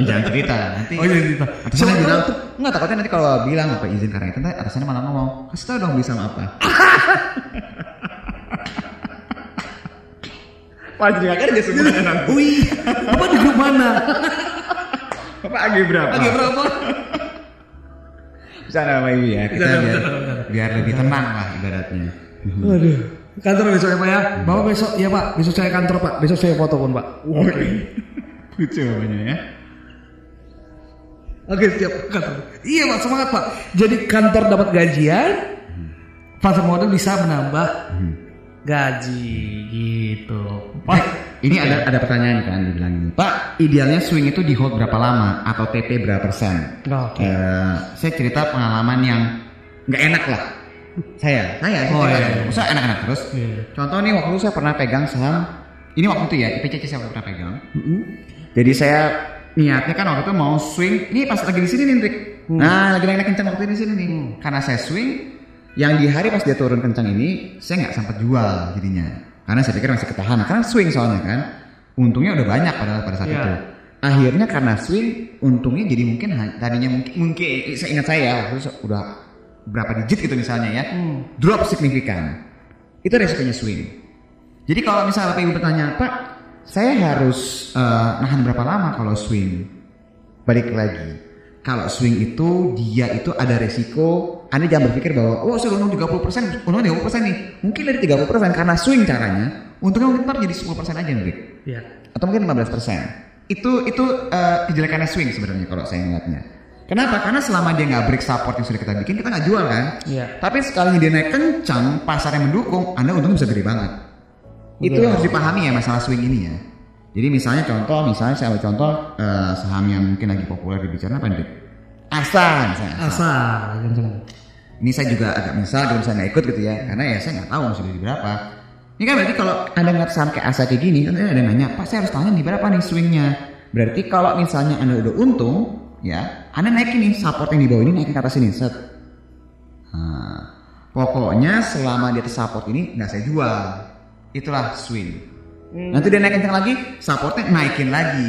Jangan cerita nanti. Oh iya cerita. Atasannya bilang tuh nggak takutnya nanti kalau bilang apa izin karena itu nanti atasannya malah ngomong kasih tau dong bisa apa. [LAUGHS] Wah jadi kerja semuanya nanti. Wih, bapak di grup mana? Bapak agi berapa? Lagi berapa? Bisa nama ibu ya. Kita Bisa, biar, bisa, bisa. biar lebih tenang lah ibaratnya. Waduh. Kantor besok ya pak ya. Bapak besok ya pak. Besok saya kantor pak. Besok saya foto pun pak. Lucu bapaknya ya. Oke siap kantor. Iya pak semangat pak. Jadi kantor dapat gajian. Pasar modal bisa menambah gaji gitu. Pak, ini ada ada pertanyaan kan dibilang ini. Pak, idealnya swing itu di hold berapa lama atau TP berapa persen? Oke. Eh, saya cerita pengalaman yang nggak enak lah. Saya, saya, saya Oh, iya, iya. Maksudnya enak-enak terus. Iya. Contoh nih waktu itu saya pernah pegang saham. Ini waktu itu ya, IPCC saya pernah pegang. Jadi saya niatnya kan waktu itu mau swing. Ini pas lagi di sini nih, Trik. Nah, lagi naik kencang waktu ini di sini nih. Karena saya swing, yang di hari pas dia turun kencang ini, saya nggak sempat jual jadinya. Karena saya pikir masih ketahan. Karena swing soalnya kan. Untungnya udah banyak pada pada saat Iya. itu. Akhirnya karena swing, untungnya jadi mungkin tadinya mungkin mungkin saya ingat saya waktu itu udah berapa digit gitu misalnya ya, drop signifikan. Itu resikonya swing. Jadi kalau misalnya Bapak Ibu bertanya, Pak, saya harus eh, nahan berapa lama kalau swing? Balik lagi, kalau swing itu dia itu ada resiko. Anda jangan berpikir bahwa, oh saya untung 30 persen, untung 30 persen nih. Mungkin dari 30 persen karena swing caranya, untungnya mungkin ntar jadi 10 persen aja nih. Iya. Atau mungkin 15 persen. Itu itu eh, kejelekannya swing sebenarnya kalau saya ngeliatnya. Kenapa? Karena selama dia nggak break support yang sudah kita bikin, kita nggak jual kan. Iya. Tapi sekali dia naik kencang, pasarnya mendukung, Anda untungnya bisa gede banget. Itu yang harus dipahami ya masalah swing ini ya. Jadi misalnya contoh, misalnya saya ambil contoh eh, saham yang mungkin lagi populer dibicarakan apa nih? Asa, misalnya. Asa. Ini saya juga agak misal kalau misalnya nggak ikut gitu ya, karena ya saya nggak tahu masih di berapa. Ini kan berarti kalau anda ngeliat saham kayak Asa kayak gini, kan ada nanya, pasti harus tanya di berapa nih swingnya. Berarti kalau misalnya anda udah untung, ya, anda naikin nih support yang di bawah ini naikin ke atas ini, set. Nah, pokoknya selama di atas support ini nggak saya jual. Itulah swing. Nanti dia naik kencang lagi, supportnya naikin lagi.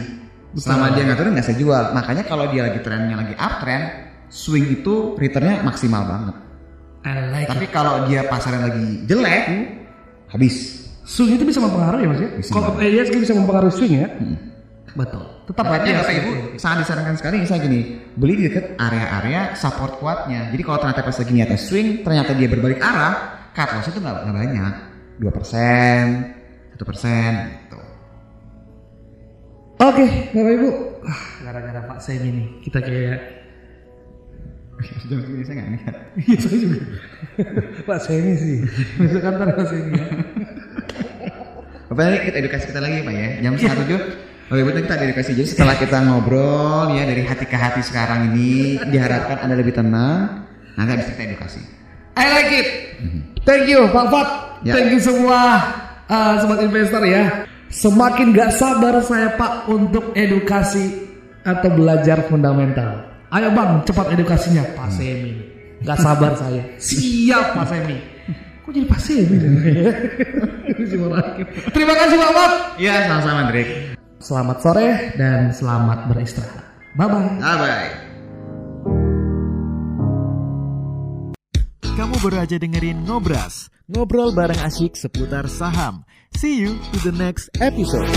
Selama dia nggak turun nggak saya jual. Makanya kalau dia lagi trennya lagi uptrend, swing itu returnnya maksimal banget. I like Tapi kalau dia pasarnya lagi jelek, habis. Swing itu bisa mempengaruhi ya mas ya? Kalau ESG bisa mempengaruhi swing ya? Betul. Tetap Makanya hati-hati. Bapak Ibu sangat disarankan sekali saya gini, beli di dekat area-area support kuatnya. Jadi kalau ternyata pas lagi niatnya swing, ternyata dia berbalik arah, cut loss itu nggak banyak, dua persen, satu persen, gitu. Oke, Bapak Ibu. Ah, gara-gara Pak Semi nih, kita kayak segini saya nggak lihat. Iya saya juga. Pak Semi sih. Besok kantor Pak Semi ya. Bapak ini kita edukasi kita lagi Pak ya, jam setengah tujuh. Oke betul kita edukasi. Jadi setelah kita ngobrol ya dari hati ke hati sekarang ini diharapkan anda lebih tenang. Nanti habis kita edukasi. I like it. Thank you Pak Fat. Ya. Thank you semua uh, sobat investor ya. Semakin gak sabar saya Pak untuk edukasi atau belajar fundamental. Ayo Bang, cepat edukasinya Pak Semi. Gak sabar saya. [LAUGHS] Siap Pak Semi. Kok jadi Pak Semi? [LAUGHS] Terima kasih Pak Fat. Iya sama-sama Drake. Selamat sore dan selamat beristirahat. Bye bye. Bye bye. Kamu baru aja dengerin Ngobras, ngobrol bareng asyik seputar saham. See you to the next episode.